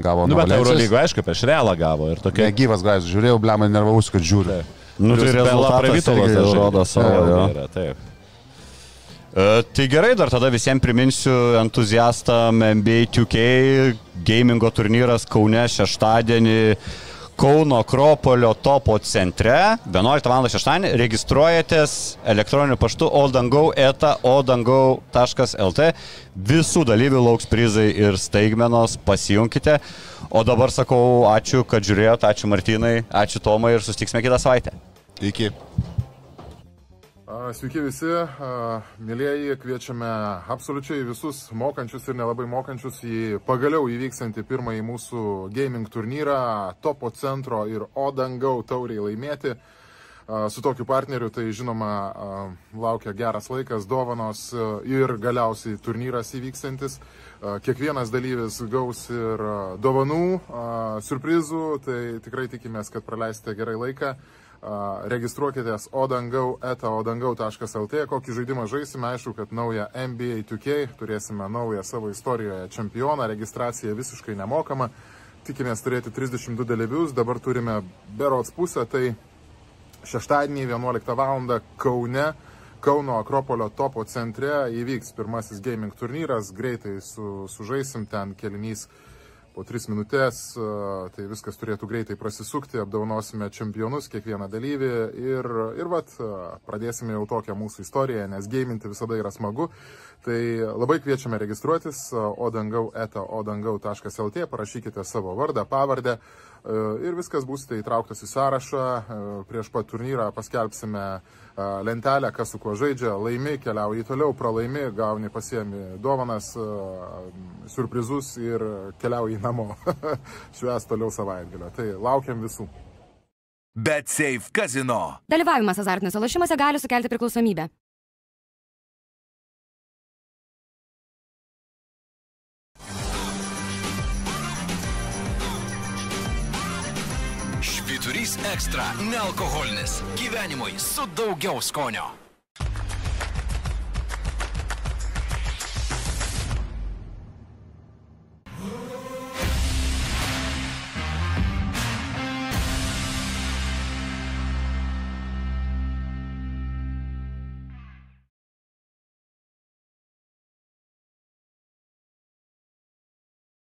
gavo Nu, bet. Eurolygo, aišku, prieš Realą gavo ir tokia. Negyvas gais, žiūrėjau, blemą, nervausi, kad žiūri. Taip. Nu, tai irgi žaidė. rodo savo, jo. yra, Taip. E, Tai gerai, dar tada visiems priminsiu entuziastam NBA 2K gamingo turnyras Kaune šeštadienį Kauno Akropolio topo centre 11 val. šeštadienį registruojatės elektroniniu paštu oldangau eta odangau.lt visų dalyvių lauks prizai ir staigmenos, pasijunkite. O dabar sakau ačiū, kad žiūrėjote, ačiū Martinai, ačiū Tomai ir susitiksime kitą savaitę. Iki. Sveiki visi, mėlyjeji, kviečiame absoliučiai visus mokančius ir nelabai mokančius į pagaliau įvyksantį pirmąjį mūsų gaming turnyrą, topo centro ir Odangau tauriai laimėti. Su tokiu partneriu tai žinoma laukia geras laikas, dovanos ir galiausiai turnyras įvykstantis. A, Kiekvienas dalyvis gaus ir dovanų, surprizų, tai tikrai tikimės, kad praleisite gerai laiką. Registruokitės odangau eta odangau.lt, kokį žaidimą žaisime, aišku, kad naują NBA 2K, turėsime naują savo istorijoje čempioną, registracija visiškai nemokama, tikimės turėti 32 dalyvius, dabar turime berots pusę, tai šeštadienį 11 val. Kaune, Kauno Akropolio topo centre įvyks pirmasis gaming turnyras, greitai su, sužaisim. Ten kelinys po 3 minutės, a, tai viskas turėtų greitai prasisukti, apdovanosime čempionus, kiekvieną dalyvį ir, ir vat, a, pradėsime jau tokią mūsų istoriją, nes gaiminti visada yra smagu. Tai labai kviečiame registruotis a, odangau eta odangau.lt, parašykite savo vardą, pavardę ir viskas būsite įtrauktas į sąrašą. A, Prieš pat turnyrą paskelbsime a, lentelę, kas su kuo žaidžia, laimi, keliauji toliau, pralaimi, gauni pasiemi dovanas, surprizus ir keliauji namo. Šves toliau savaitgalio. Tai laukiam visų. Bet Safe Casino. Dalyvavimas azartiniuose lošimuose gali sukelti priklausomybę. Švyturys ekstra - nealkoholinis. Gyvenimui su daugiau skonio.